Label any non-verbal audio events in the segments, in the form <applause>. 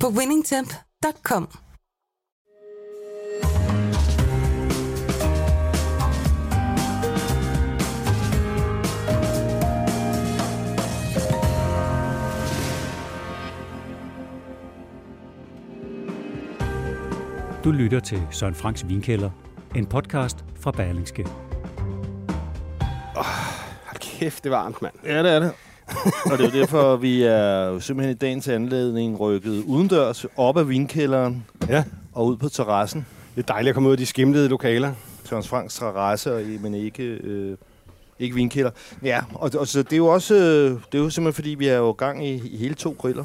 på winningtemp.com. Du lytter til Søren Franks Vinkælder, en podcast fra Berlingske. Hold kæft, det er varmt, mand. Ja, det er det. <laughs> og det er jo derfor, vi er jo simpelthen i dagens anledning rykket udendørs op af vinkælderen Ja, og ud på terrassen. det er dejligt at komme ud af de skimlede lokaler. Søren Franks terrasse, men ikke, øh, ikke vinkælder. Ja, og, og så det er jo også øh, det er jo simpelthen fordi, vi er jo gang i, i hele to griller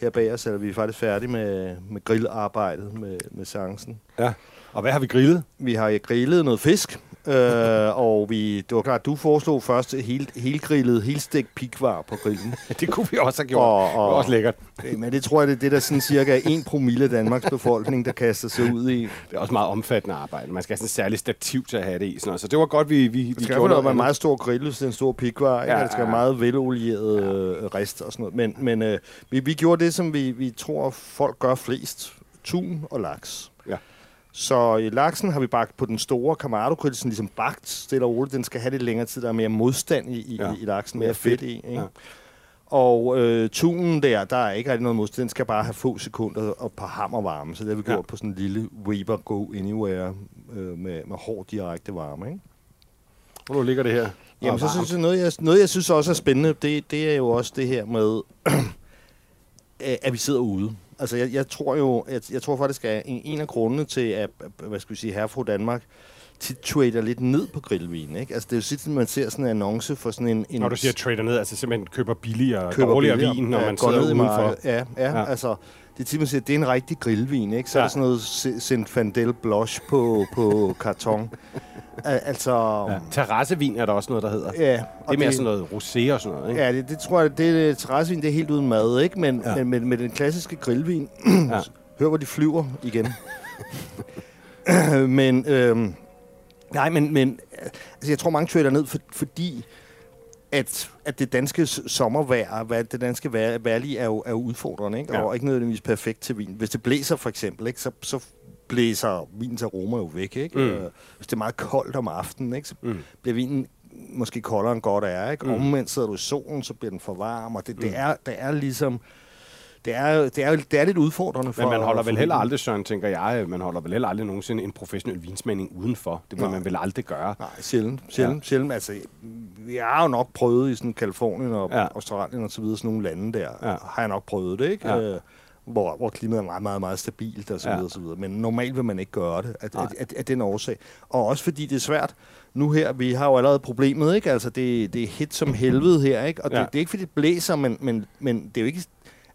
her bag os, eller vi er faktisk færdige med, med grillarbejdet med, med seancen. Ja. Og hvad har vi grillet? Vi har grillet noget fisk, øh, og vi, det var klart, du foreslog først helt, helt grillet, helt stegt pikvar på grillen. <laughs> Det kunne vi også have gjort. Og- Og, det var også lækkert. Øh, Men det tror jeg, det er det, der sådan cirka er 1 promille af Danmarks befolkning, der kaster sig ud i. Det er også meget omfattende arbejde. Man skal have sådan et særligt stativ til at have det i. Sådan noget. Så det var godt, vi, vi, vi Det skal gjorde være med en meget stor grill, det er en stor pikvar. Ja, Ja, det skal være ja. meget velolieret øh, rist og sådan noget. Men, men øh, vi, vi gjorde det, som vi, vi tror, folk gør flest. Tun og laks. Ja. Så i laksen har vi bagt på den store Kamado-grill, sådan ligesom bagt stille og roligt. Den skal have lidt længere tid, der er mere modstand i, i, Ja. i laksen, Mere fedt, fedt. i. Ikke? Ja. Og øh, tunen der, der er ikke rigtig noget modstand. Den skal bare have få sekunder og på hammervarme. Så det har vi Ja. gjort på sådan en lille Weber Go Anywhere øh, med, med hård direkte varme. Ikke? Hvor ligger det her? Jamen, Og så synes jeg, noget jeg, noget, jeg synes også er spændende, det, det er jo også det her med, <clears throat> at vi sidder ude. Altså, jeg, jeg tror jo, jeg, jeg tror faktisk, at en, en af grundene til, at, hvad skal vi sige, herfra Danmark tit trader lidt ned på grillvin, ikke? Altså, det er jo tit, man ser sådan en annonce for sådan en... en Når du siger trader ned, altså simpelthen køber billigere, køber dårligere billigere, vin, når ja, man går sidder udenfor. ja, Ja. ja, altså... Det er tit, man siger, det er en rigtig grillvin, ikke? Så Ja. er der sådan noget Zinfandel Blush på, på karton. Al- altså... Ja. Terrassevin er der også noget, der hedder. Ja, Det er mere sådan noget rosé og sådan noget, ikke? Ja, det, det tror jeg, det er terrassevin, det er helt uden mad, ikke? Men, Ja. men, men med den klassiske grillvin, <clears throat> ja. hør hvor de flyver igen. <clears throat> men, øhm, nej, men, men altså, jeg tror mange trader ned, for, fordi at, at det danske sommervejr, hvad, det danske vejr, vejrlig er jo, er udfordrende, ikke? Ja. Og ikke nødvendigvis perfekt til vin. Hvis det blæser for eksempel, ikke? Så, så blæser vinens aroma jo væk, ikke? Mm. Øh, Hvis det er meget koldt om aftenen, ikke? Så Mm. bliver vinen måske koldere end godt er, ikke? Mm. Omvendt sidder du i solen, så bliver den for varm, og det, det, Mm. er, det er ligesom... Det er, det, er, det er lidt udfordrende for... Men man holder vel heller aldrig, Søren, tænker jeg, man holder vel heller aldrig nogensinde en professionel vinsmagning udenfor. Det vil man vel aldrig gøre. Nej, sjældent. Sjældent, ja. sjældent. Altså, vi har jo nok prøvet i sådan Kalifornien og Ja. ja. Australien og så videre, sådan nogle lande der, Ja. ja. har jeg nok prøvet det, ikke? Ja. Øh, hvor, hvor klimaet er meget, meget, meget stabilt og så Ja. videre, og så videre. Men normalt vil man ikke gøre det, af, af, af, af den årsag. Og også fordi det er svært. Nu her, vi har jo allerede problemet, ikke? Altså, det, det er hit som helvede her, ikke? Og Ja. det, det er ikke, fordi det blæser, men, men, men det er jo ikke...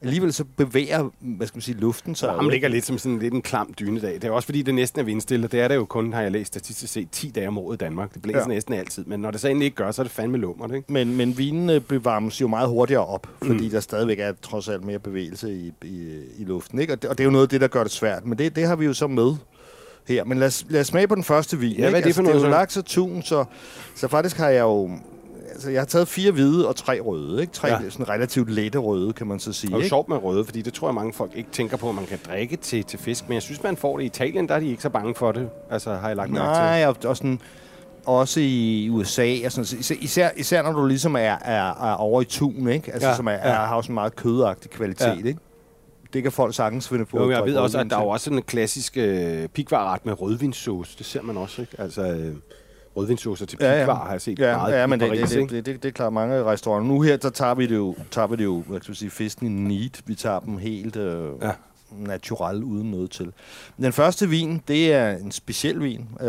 Alligevel så bevæger, hvad skal man sige, luften sig. Varmen ligger ikke? lidt som sådan lidt en klam dynedag. Det er også fordi, det næsten er vindstille. Det er det jo kun, har jeg læst statistisk set, 10 dage om året i Danmark. Det blæser ja. Næsten altid. Men når det så endelig ikke gør, så er det fandme lummert, ikke? Men, men vinene bevarmes jo meget hurtigere op, fordi Mm. mm. der stadigvæk er trods alt mere bevægelse i, i, i luften. Ikke? Og, det, og det er jo noget af det, der gør det svært. Men det, det har vi jo så med her. Men lad os, lad os smage på den første vin. Ja, hvad er ikke? det for altså, noget, Det er jo så? laks og tun, så, så faktisk har jeg jo... Altså, jeg har taget fire hvide og tre røde. Ikke? Tre Ja. sådan relativt lette røde, kan man så sige. Og det er sjovt med røde, fordi det tror jeg, mange folk ikke tænker på, at man kan drikke til, til fisk. Men jeg synes, man får det i Italien, der er de ikke så bange for det. Altså, har jeg lagt mærke til. Nej, og, og sådan, også i USA. Og sådan, især, især, især når du ligesom er, er, er over i tun, ikke? Altså, Ja, som er, ja. er, har sådan en meget kødagtig kvalitet. Ja. Ikke? Det kan folk sagtens finde på. Jo, jeg ved også, at der er jo også en klassisk øh, pikvarret med rødvinssauce. Det ser man også, ikke? Altså, øh, rødvinssaucer til pikvar Ja, ja. har jeg set Ja, meget ja, men det, Paris, det, det, det, det, det er klart mange restauranter. Nu her, der tager vi det jo, tager vi det jo hvad skal vi sige, fisken i neat. Vi tager dem helt øh, Ja. natural, uden noget til. Den første vin, det er en speciel vin. Øh,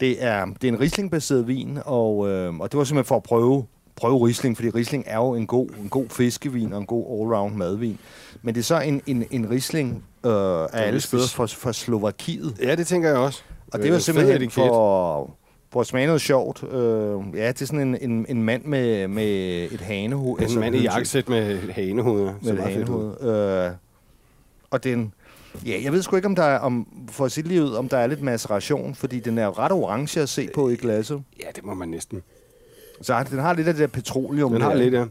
det, er, det er en Riesling-baseret vin, og, øh, og det var simpelthen for at prøve prøve Riesling, fordi Riesling er jo en god, en god fiskevin og en god allround madvin. Men det er så en, en, en Riesling øh, af alle steder fra, fra Slovakiet. Ja, det tænker jeg også. Og det var simpelthen for, for at smage noget sjovt. Øh, ja, det er sådan en, en, en mand med, med et hanehoved. En mand i jakkesæt med hanehoveder. Med et hanehoved. Øh, og den... Ja, jeg ved sgu ikke, om der er, om, for lige ud, om der er lidt maceration, fordi den er ret orange at se på i glasset. Ja, det må man næsten. Så den har lidt af det der petroleum. Den har der. lidt, ja.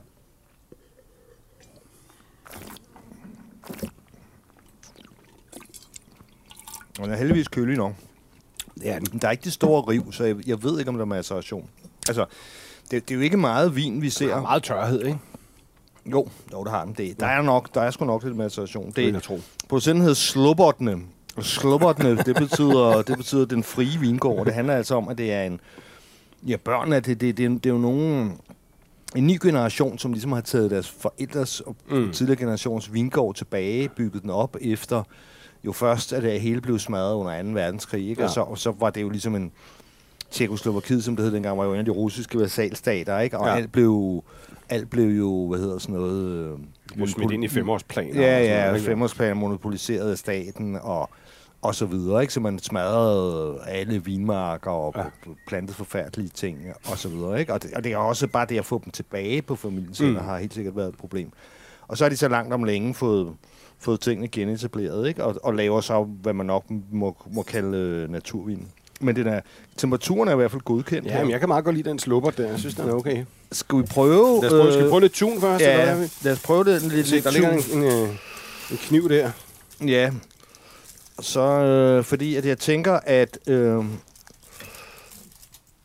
Den er heldigvis kølig nok. Det er den. Der er ikke de store riv, så jeg, jeg ved ikke, om der er maceration. Altså, det, det er jo ikke meget vin, vi Der ser. er meget tørhed, ikke? Jo, jo, det har den. Det, der er nok, der er sgu nok lidt maceration. Det Det, jeg tro. producenten hedder Slobotne. Og Slobotne, det betyder, det betyder den frie vingård. Det handler altså om, at det er en... Ja, børn er det, det, det, det er jo nogen... En ny generation, som ligesom har taget deres forældres og mm. tidligere generations vingård tilbage, bygget den op efter jo først, at det hele blev smadret under 2. verdenskrig, ikke? Ja. Og, så, og så var det jo ligesom en Tjekoslovakiet, som det hed dengang, var jo en af de russiske vasalstater, ikke? Og Ja. alt blev alt blev jo, hvad hedder sådan noget... øh, smidt ind i femårsplaner. Ja, ja, noget, ikke? femårsplaner monopoliseret af staten og, og så videre, ikke? Så man smadrede alle vinmarker og Ja. plantede forfærdelige ting og så videre, ikke? Og det, og det er også bare det at få dem tilbage på familiens hænder Mm. har helt sikkert været et problem. Og så har de så langt om længe fået, fået tingene genetableret, ikke? Og, og laver så, hvad man nok må, må kalde øh, naturvin. Men den er, temperaturen er i hvert fald godkendt. Ja, men jeg kan meget godt lide den slupper der. Jeg synes, den er okay. Skal vi prøve? Lad os prøve, skal vi prøve lidt tun først? eller hvad Ja, er vi? lad os prøve det lidt. Lidt der ligger en, en, øh, en kniv der. Ja. Så øh, fordi at jeg tænker, at... Øh,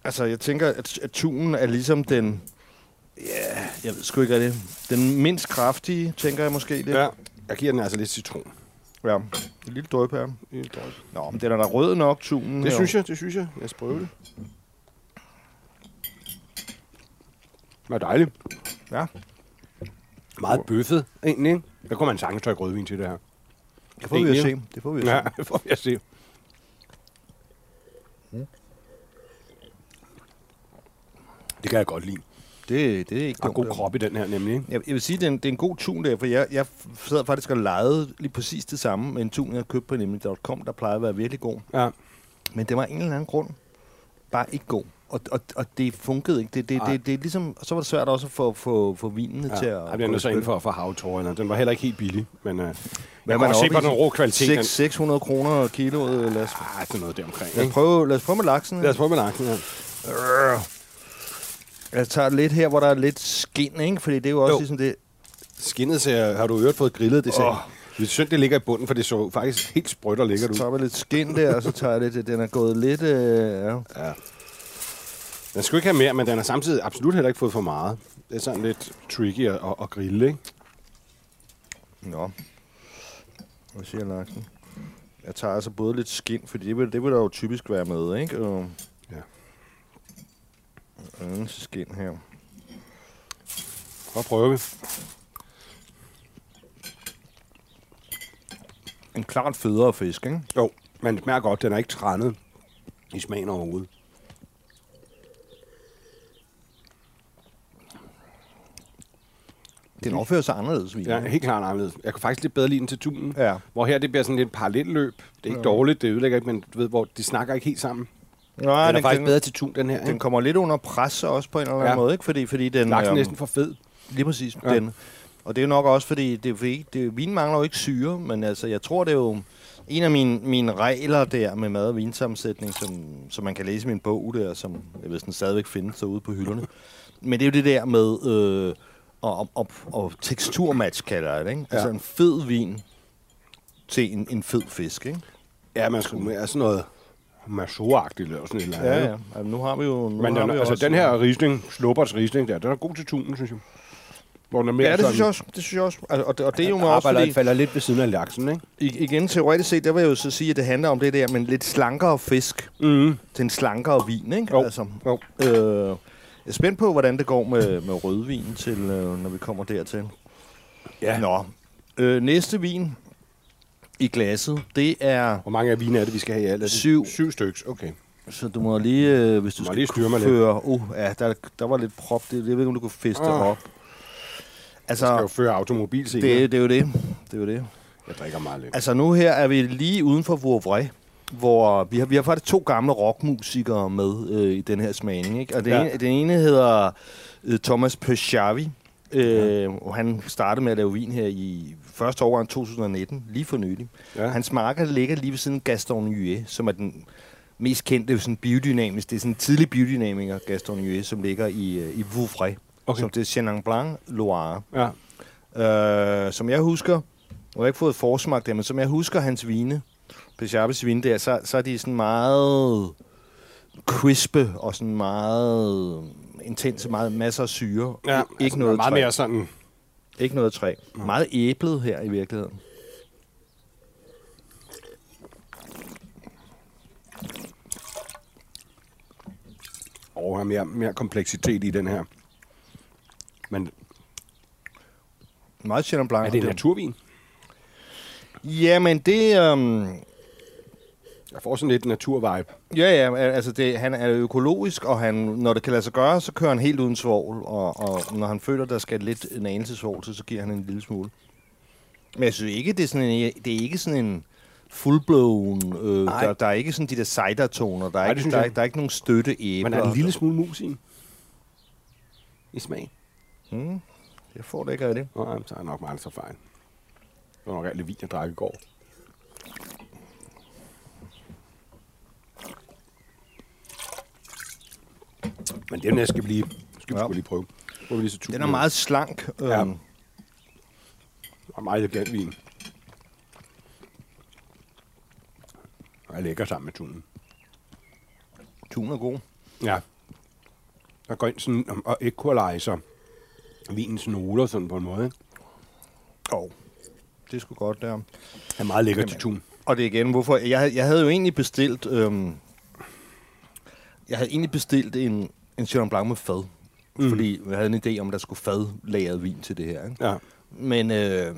altså, jeg tænker, at, at tunen er ligesom den... Ja, jeg ved sgu ikke rigtig. Den mindst kraftige, tænker jeg måske lidt. Ja. Jeg giver den altså lidt citron. ja. En lille drøb her. Nå, men den er da rød nok, tunen. Det synes jeg, det synes jeg. Lad os prøve det. Det er dejligt. Ja. Meget bøffet, egentlig. ikke? Der kunne man sagtens trykke rødvin til det her. Det får vi at se. Egentlig. Det får vi at Ja, se. <laughs> det får vi at se. Det kan jeg godt lide. Det, det er ikke er dumt. god krop i den her, nemlig. Ikke? Jeg, jeg vil sige, at det er en, det er en god tun der, for jeg, jeg sad faktisk og legede lige præcis det samme med en tun, jeg købte på nemlig.com, der plejede at være virkelig god. Ja. Men det var en eller anden grund bare ikke god. Og, og, og det fungerede ikke. Det, det, Nej. det, det er ligesom, og så var det svært også at få, få, få vinene Ja. til at... Jeg bliver nødt til inden for, for havtårerne. Den var heller ikke helt billig, men uh, jeg Hvad man se på den rå kvalitet. Den, 6, 600 kroner kiloet. Lad os, ah, det er noget deromkring. lad os, prøve, lad os prøve med laksen. Lad os prøve med laksen her. Jeg tager lidt her, hvor der er lidt skin, ikke? Fordi det er jo også Jo. ligesom det... Skinnet ser, har du øvrigt fået grillet det? Åh. Oh. Det er synd, det ligger i bunden, for det så faktisk helt sprødt og lækkert Så ud. tager vi lidt skin der, og så tager jeg lidt... Den er gået lidt... Øh, ja. Ja. Den skulle ikke have mere, men den har samtidig absolut heller ikke fået for meget. Det er sådan lidt tricky at, at, grille, ikke? Nå. Hvad siger laksen? Jeg tager altså både lidt skin, fordi det vil, det vil der jo typisk være med, ikke? Og. Anden skin her. Prøv at prøve. En klart federe fisk, ikke? Jo, men det smager godt. Den er ikke trændet i smagen overhovedet. Den opfører sig anderledes, vin. Ja, helt klart anderledes. Jeg kan faktisk lidt bedre lide den til tunen. Ja. Hvor her det bliver sådan lidt parallelløb. Det er ikke Ja. dårligt, det ødelægger ikke, men du ved, hvor de snakker ikke helt sammen. Nej, den er den, faktisk den, bedre til tun, den her. den Ikke? kommer lidt under pres også på en eller anden Ja. måde, ikke? Fordi, fordi den... Laksen er øhm, næsten for fed. Lige præcis. Ja. Den. Og det er jo nok også, fordi det, er fordi det, vin mangler jo ikke syre, men altså, jeg tror, det er jo en af mine, mine regler der med mad- og vinsammensætning, som, som man kan læse i min bog der, som jeg ved, den stadigvæk findes derude på hylderne. Men det er jo det der med øh, og, og, og teksturmatch, kalder jeg det, ikke? Ja. Altså en fed vin til en, en fed fisk, ikke? Ja, man skulle mere sådan noget maso-agtigt eller sådan et eller andet. Ja, ja. Altså, nu har vi jo... Nu Men har den, vi altså, også, den her Riesling, Slubbers Riesling der, den er god til tunen, synes jeg. Hvor den er mere Ja, det synes jeg også. Det synes jeg også. Altså, og, det, og det er jo også, fordi... falder lidt ved siden af laksen, ikke? I- Igen, teoretisk set, der vil jeg jo så sige, at det handler om det der, men lidt slankere fisk Mm. til en slankere vin, ikke? Jo. Altså, Jo. øh, jeg er spændt på, hvordan det går med, med rødvin, til, øh, når vi kommer dertil. Ja. Nå. Øh, næste vin i glasset, det er... Hvor mange af vine er det, vi skal have i alt? Syv. Syv stykker, okay. Så du må lige, øh, hvis du Må skal lige styre føre... Uh, ja, der, der var lidt prop. Det, jeg ved ikke, om du kunne feste Åh. op. Jeg skal jo Altså, føre automobil senere. det, det er jo det. Det er jo det. Jeg drikker meget lidt. Altså nu her er vi lige uden for Vouvray, hvor vi har, vi har faktisk to gamle rockmusikere med øh, i den her smagning. Ikke? Og det Ja. ja. ene, den ene hedder øh, Thomas Peshavi, øh, og han startede med at lave vin her i første årgang 2019, lige for nylig. Ja. Hans marker ligger lige ved siden Gaston Nuet, som er den mest kendte sådan biodynamisk. Det er sådan en tidlig biodynamiker, Gaston Nuet, som ligger i, øh, i Vouvray. Okay. Som det er Chenin Blanc Loire. Ja. Øh, som jeg husker, jeg har ikke fået forsmagt det, men som jeg husker hans vine, Peshabes vine der, så, så er de sådan meget crispe og sådan meget intense, meget masser af syre. ja. ikke altså, noget meget træ. mere sådan... Ikke noget træ. Meget æblet her i virkeligheden. Og har mere, mere kompleksitet i den her. Men Meget Chenin Blanc. er det en naturvin? Jamen, det... Øhm, Jeg får sådan lidt naturvibe. ja, ja, altså det, han er økologisk, og han, når det kan lade sig gøre, så kører han helt uden svovl, og, og når han føler, der skal lidt en anelse svovl til, så giver han en lille smule. Men jeg synes ikke, det er sådan en, det er ikke sådan en fullblown, øh, Nej. der, der er ikke sådan de der cider-toner, der er, Nej, det ikke, der, er, der er ikke nogen støtte æbler. Men er en lille smule mus i? I smag? Hmm, jeg får det ikke af det. Jamen, så er jeg nok meget så fejl. Det var nok alt det vin, jeg drak i går. Men den her skal vi lige, skal vi Ja. lige prøve. Prøv vi lige så. Den er meget slank. Øh, Ja. Og meget elegant vin. Og er lækker sammen med tunen. Tun er god. Ja. Der går ind sådan og equalizer vinens noter sådan på en måde. ikke? Oh. Det er sgu godt, der. Det er meget lækker til tun. Og det er igen, hvorfor... Jeg, havde- jeg havde jo egentlig bestilt... Øhm, jeg havde egentlig bestilt en, en Chenin Blanc med fad. Mm. Fordi jeg havde en idé om, der skulle fadlagret vin til det her. Ikke? Ja. Men, øh,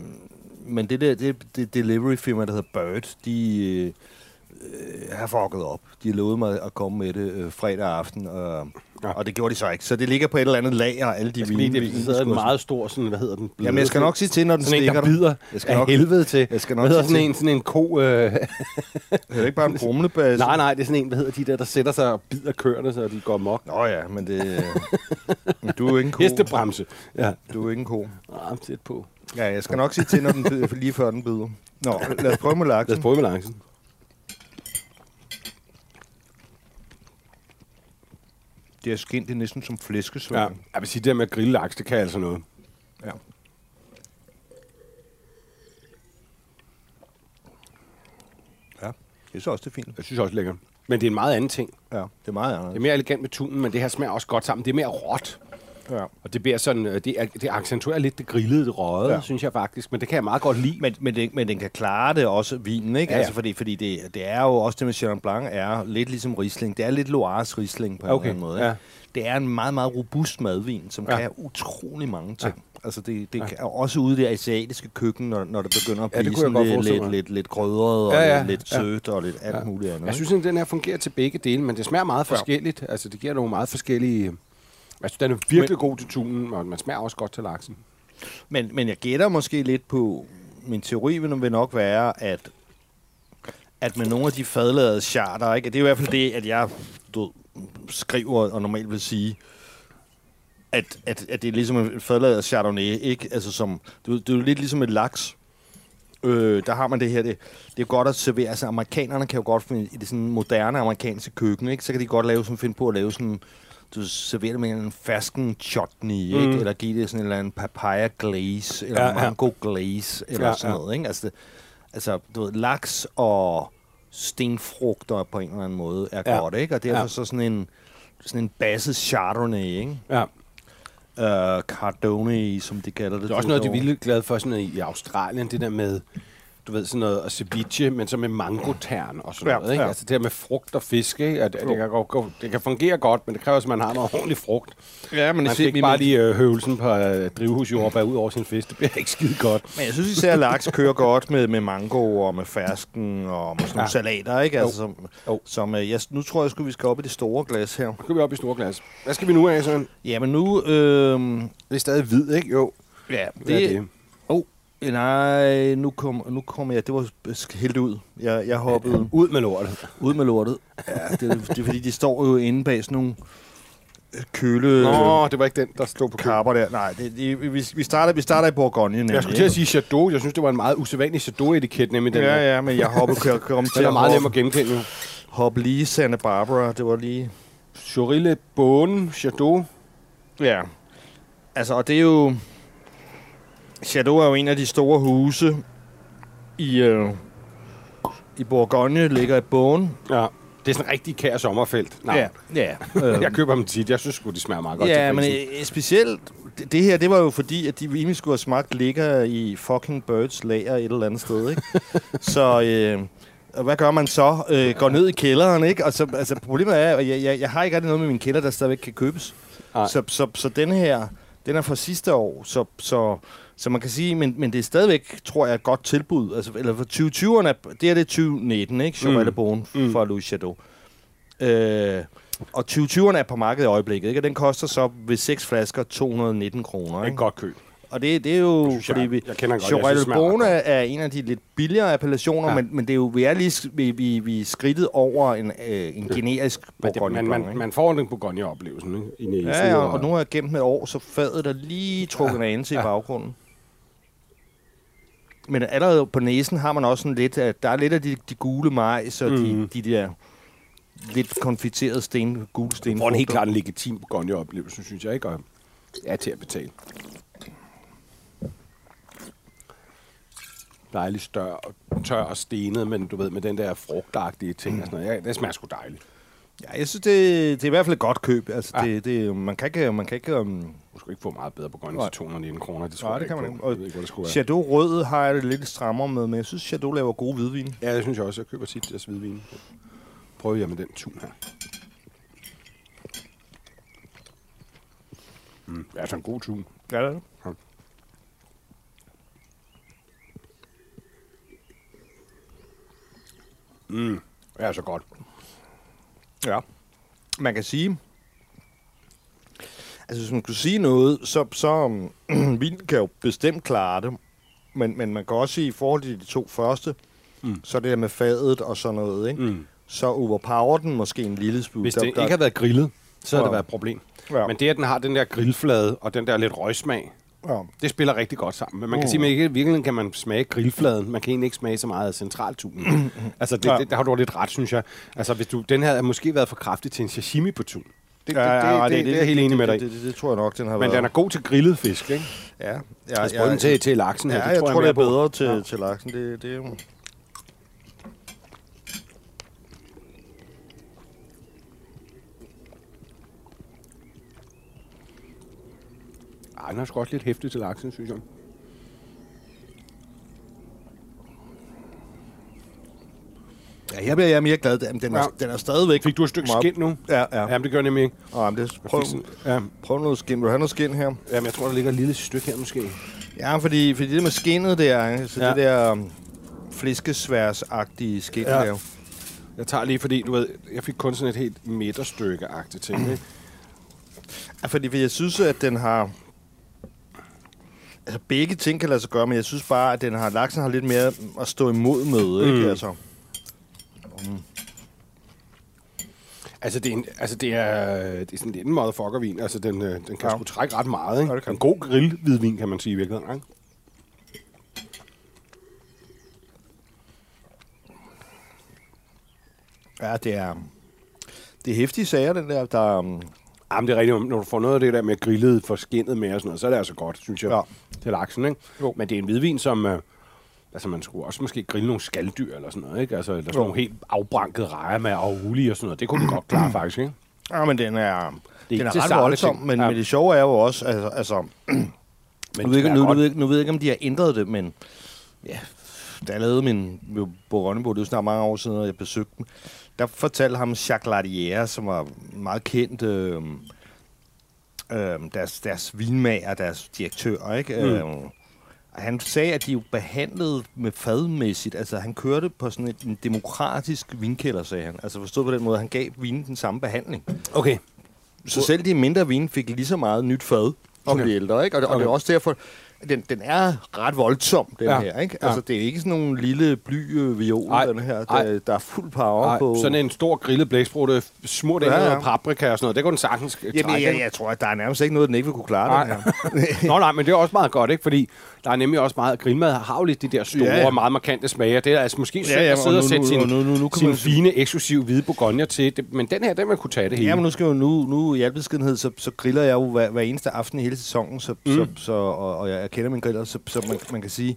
men det der det, det delivery firma, der hedder Bird, de øh, øh, har fucket op. De lovet mig at komme med det øh, fredag aften, og, Ja. og det gjorde de så ikke. Så det ligger på et eller andet lager, alle de vine. det sidder en meget stor, sådan, hvad hedder den? Bløde, Jamen, jeg skal nok sige til, når den sådan en, stikker der dig. bider Jeg skal nok- helvede til. Jeg skal nok hvad hedder sådan en, sådan en ko... Øh, Det er ikke bare en brumlebase. <laughs> nej, nej, det er sådan en, hvad hedder de der, der sætter sig og bider køerne, så de går mok. Nå ja, men det... men <laughs> du er jo ikke en ko. Hestebremse. Ja. Du er ikke en ko. Ah, tæt på. Ja, jeg skal nok sige til, når den bider, lige før den bider. Nå, lad os prøve med Lad laksen. os prøve med laksen. Det er skind, det er næsten som Ja. flæskesvær. Jeg vil sige, det der med at grille laks, det kan altså noget. ja. Ja, det er så også det fint. Jeg synes også det er lækkert. Men det er en meget anden ting. Ja, det er meget Det er mere elegant med tunen, men det her smager også godt sammen. Det er mere råt. Ja. Og det bliver sådan, øh, det, det accentuerer lidt det grillede, det røde, ja. Ja. synes jeg faktisk. Men det kan jeg meget godt lide. Men, men, det, men den kan klare det også, vinen, ikke? Ja, Ja, ja. Altså, fordi, fordi det, det er jo også det med Chenin Blanc, er lidt ligesom Riesling. Det er lidt Loires Riesling på en Okay, eller anden måde. ja. Ikke? Det er en meget, meget robust madvin, som Ja. ja. kan utrolig mange ting. Ja. Altså det, det ja. kan også ude i det asiatiske køkken, når, når det begynder at Ja, det blive jeg sådan lidt, lidt, lidt, lidt krydret og Ja, ja, lidt, lidt ja. sødt og lidt alt Ja. muligt andet. Jeg synes, at den her fungerer til begge dele, men det smager meget forskelligt. Altså, det giver nogle meget forskellige... Synes, den er virkelig men, god til tunen, og man smager også godt til laksen. Men, men jeg gætter måske lidt på, min teori vil nok være, at, at med nogle af de fadlavede charter, ikke? det er i hvert fald det, at jeg du, skriver og normalt vil sige, at, at, at det er ligesom en fadlavet chardonnay, ikke? Altså som, det, er- det er jo lidt ligesom et laks. Øh, der har man det her, det, det er godt at servere, altså amerikanerne kan jo godt finde, i det sådan moderne amerikanske køkken, ikke? så kan de godt lave sådan, finde på at lave sådan, du serverer det med en fersken chutney, ikke? Mm. eller give det sådan en eller anden papaya glaze, eller Ja, ja, ja. mango glaze, eller Ja, sådan ja. noget. Ikke? Altså, det, altså, du ved, laks og stenfrugter på en eller anden måde er Ja. godt, ikke? Og derfor Ja. så sådan en, sådan en basset chardonnay, ikke? Ja. Uh, Cardone, som de kalder det. Det er også noget, de er vildt glade for sådan i i Australien, det der med du ved, sådan noget ceviche, men så med mangotern og sådan Ja, noget, ikke? ja. Altså det her med frugt og fisk, ikke? At, det, kan gå, det kan fungere godt, men det kræver, at man har noget ordentligt frugt. Ja, men Man skal ikke bare lige øh, høvelsen på øh, drivhusjordbær ud over sin fisk. Det bliver <laughs> ikke skide godt. Men jeg synes især, at laks kører godt med, med mango og med fersken og med sådan nogle Ja. salater, ikke? Altså, som, Jo. som, øh, jeg, nu tror jeg, at vi skal op i det store glas her. Nu skal vi op i store glas. Hvad skal vi nu af, Søren? Ja, men nu... Øh, Det er stadig hvid, ikke? Jo. ja, Hvad er det? Oh, nej, nu kom, nu kom jeg... Det var helt ud. Jeg, jeg hoppede Ud med lortet. ud med lortet. Ja, det, det er fordi, de står jo inde bag sådan nogle øh, køle... Nå, det var ikke den, der stod på. Karper der. Nej, det, det, vi, vi, starter, vi starter i Bourgogne. Nemlig, Jeg skulle til at sige Chateau. Jeg synes, det var en meget usædvanlig Chateau-etiket, nemlig den. Ja, ja, men jeg hoppede, <laughs> kom, kom til Den er meget nem hoppe, at genkende. hoppe lige Santa Barbara. Det var lige... Chorille Bonne Chateau. Ja. Altså, og det er jo... Chateau er jo en af de store huse i, øh, i Bourgogne, ligger i Bogen. Ja. Det er sådan en rigtig kær sommerfelt. Nej. Ja, ja. <laughs> Jeg køber dem tit. Jeg synes sgu, de smager meget godt ja, men øh, specielt... Det, her, det var jo fordi, at de egentlig skulle have smagt ligger i fucking Birds lager et eller andet sted, ikke? <laughs> Så... Øh, og hvad gør man så? Øh, går ned i kælderen, ikke? Og så, altså, problemet er, at jeg, jeg, jeg har ikke rigtig noget med min kælder, der stadigvæk kan købes. Nej. Så, så, så den her, den er fra sidste år, så, så, så man kan sige, men, men det er stadigvæk, tror jeg, et godt tilbud. Altså, eller for 2020'erne, er- det er det 2019, ikke? Cheval mm. Bon Mm. fra Louis Chateau. Øh, og 2020'erne er på markedet i øjeblikket, ikke? Og den koster så ved seks flasker 219 kroner, er et ikke? godt køb. Og det, det er jo, synes fordi vi, Jeg kender godt. Det er, en af de lidt billigere appellationer, Ja. men, men det er jo, vi er lige vi, vi, vi er skridtet over en, øh, en generisk det, Bourgogne man, man, man får den Bourgogne-oplevelsen, ikke? I. Ja, ja, og nu har jeg gemt med et år, så fadet er lige trukket ja. af til ja. i baggrunden. Men allerede på næsen har man også sådan lidt, at der er lidt af de, de gule majs og mm. Mhm. de, de der lidt konfiterede sten, gule sten. får en helt klart en legitim Bourgogne-oplevelse, synes jeg ikke, og er til at betale. Dejligt stør, og tør og stenet, men du ved, med den der frugtagtige ting og sådan noget. Ja, det smager sgu dejligt. Ja, jeg synes, det, det er i hvert fald et godt køb. Altså, Ja. ja. det, det, man kan ikke... Man kan ikke um, Du skulle ikke få meget bedre Bourgogne Nej. til 219 kroner. Det, tror Nej, jeg det kan man på. ikke. Og ikke, det skulle være. Chateau Rød har jeg det lidt strammere med, men jeg synes, Chateau laver gode hvidvin. Ja, det synes jeg også. Jeg køber tit deres hvidvin. Prøver jeg med den tun her. Mm, det er altså en god tun. Ja, det er det. Mm, det er så godt. Ja. Man kan sige... Altså, hvis man kunne sige noget, så, så <clears throat> vinen kan jo bestemt klare det. Men, men man kan også sige, i forhold til de to første, Mm. så det der med fadet og sådan noget, ikke? Mm. så overpower den måske en lille smule. Hvis Der- det ikke der- havde været grillet, så havde Ja. det været et problem. Ja. Men det, at den har den der grillflade og den der lidt røgsmag, ja. det spiller rigtig godt sammen. Men man kan Mm. sige, at i virkeligheden kan man smage grillfladen. Man kan egentlig ikke smage så meget af centraltunen. altså, det, Ja. det, der har du lidt ret, synes jeg. Altså, hvis du, den havde måske været for kraftig til en sashimi på tun. Det, Ja, ja, det, ja, det, det, det, er jeg helt enig med dig det, det, det, det, tror jeg nok, den har Men været. den er god til grillet fisk, ikke? Ja, ja, Altså, den til, til laksen her. Ja, det jeg tror, mere det er bedre til, Ja. ja. til laksen. Det, det den er sgu også lidt hæftig til laksen, synes jeg. Ja, jeg bliver jeg er mere glad. Den den er, Ja. den er stadigvæk... Fik du et stykke skind nu? Ja, ja. Jamen, det gør jeg nemlig ikke. ja men det, prøv, Ja, prøv noget skin. Vil du have noget skin her? jamen, jeg tror, der ligger et lille stykke her måske. Ja, fordi, fordi det med skinnet der, så Ja. det der um, flæskesværsagtige skin Ja. der. Jeg tager lige, fordi du ved, jeg fik kun sådan et helt midterstykke-agtigt ting, ikke? Ja, fordi fordi jeg synes, at den har... Altså, begge ting kan lade sig gøre, men jeg synes bare, at den har, laksen har lidt mere at stå imod med, ikke? Mm. Altså, Altså, det er, en, altså det er, det er sådan lidt en motherfucker-vin. Altså, den, øh, den kan ja. Ja. sgu trække ret meget, ikke? Ja, det kan en god grillhvidvin, kan man sige i virkeligheden, ikke? ja, det er... Det er hæftige sager, den der. der um, Jamen, det er rigtigt. Når du får noget af det der med grillet for skinnet med og sådan noget, så er det altså godt, synes jeg, ja. Til laksen, ikke? Jo. Men det er en hvidvin, som... Øh, altså, man skulle også måske grille nogle skalddyr eller sådan noget, ikke? Altså, eller sådan Jo. nogle helt afbrankede rejer med auli og sådan noget. Det kunne den godt klare, <clears throat> faktisk, ikke? ja, men den er, Det den er ret voldsom, ting. men, Ja. men det sjove er jo også, altså, altså <clears throat> Men nu, ved ikke- er nu, nu, ved, nu ved jeg ikke, om de har ændret det, men, ja, da jeg lavede min Bourgogne, det er jo snart mange år siden, og jeg besøgte dem, der fortalte ham Jacques Lardière, som var meget kendt, øh, øh, deres, deres vinmager, deres direktør, ikke? Mm. Øh, han sagde, at de jo behandlede med fadmæssigt. Altså, han kørte på sådan et, en demokratisk vinkælder, sagde han. Altså, forstået på den måde, han gav vinen den samme behandling. Okay. Så selv de mindre vin fik lige så meget nyt fad som Okay. de ældre, ikke? Og, okay. og det er også derfor, den, den er ret voldsom, den Ja. her, ikke? Ja. Altså, det er ikke sådan nogle lille bly-viol, Ej. den her, Ej. der, der er fuld power Nej, på. sådan en stor grillet blæksprutte, smurt ind Ja, ja, ja. ja. paprika og sådan noget. Det kunne den sagtens Jamen, trække, jeg, jeg tror, at der er nærmest ikke noget, den ikke vil kunne klare, den Nej. her. <laughs> Nå nej, men det er også meget godt, ikke? Fordi der er nemlig også meget... Grillmad har jo lidt de der store, Ja, ja, meget markante smager. Det er altså måske Ja, ja, at sidde og og sætte sin, nu- nu- nu sin man- fine, eksklusive hvide bourgogne til. Det, men den her, den vil kunne tage det hele. Ja, men nu skal jo nu, nu i al beskedenhed, så, så griller jeg jo hver, hver eneste aften i hele sæsonen, så, mm. så, så, og, og jeg, jeg kender min griller, så, så man, man kan sige,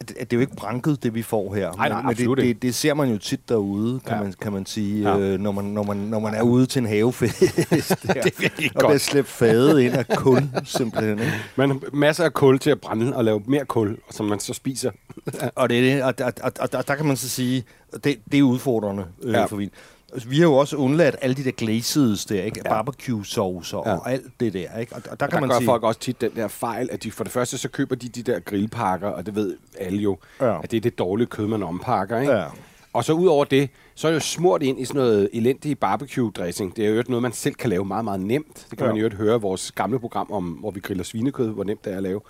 at det er jo ikke branket, det vi får her. Nej, nej, men det, det, det, ser man jo tit derude, kan, ja. Man, kan man sige, Ja. øh, når, man, når, man, når man er ude til en havefest. <laughs> det er virkelig og godt. bliver slæbt fadet ind af kul, simpelthen. Ikke? Man har masser af kul til at brænde og lave mere kul, som man så spiser. Og, det er det, og, og, og, og, og der kan man så sige, det, det er udfordrende øh. Ja. for vin. Altså, Vi har jo også undladt alle de der glazes der, ikke? Ja. Barbecue-saucer ja. Og alt det der, ikke? Og, og der Der, kan der man gør sige... folk også tit den der fejl, at de for det første så køber de de der grillpakker, og det ved alle jo, Ja. at det er det dårlige kød, man ompakker. Ikke? Ja. Og så ud over det, så er det jo smurt ind i sådan noget elendig barbecue-dressing. Det er jo noget, man selv kan lave meget, meget nemt. Det kan Ja. man jo høre i vores gamle program, om, hvor vi griller svinekød, hvor nemt det er at lave.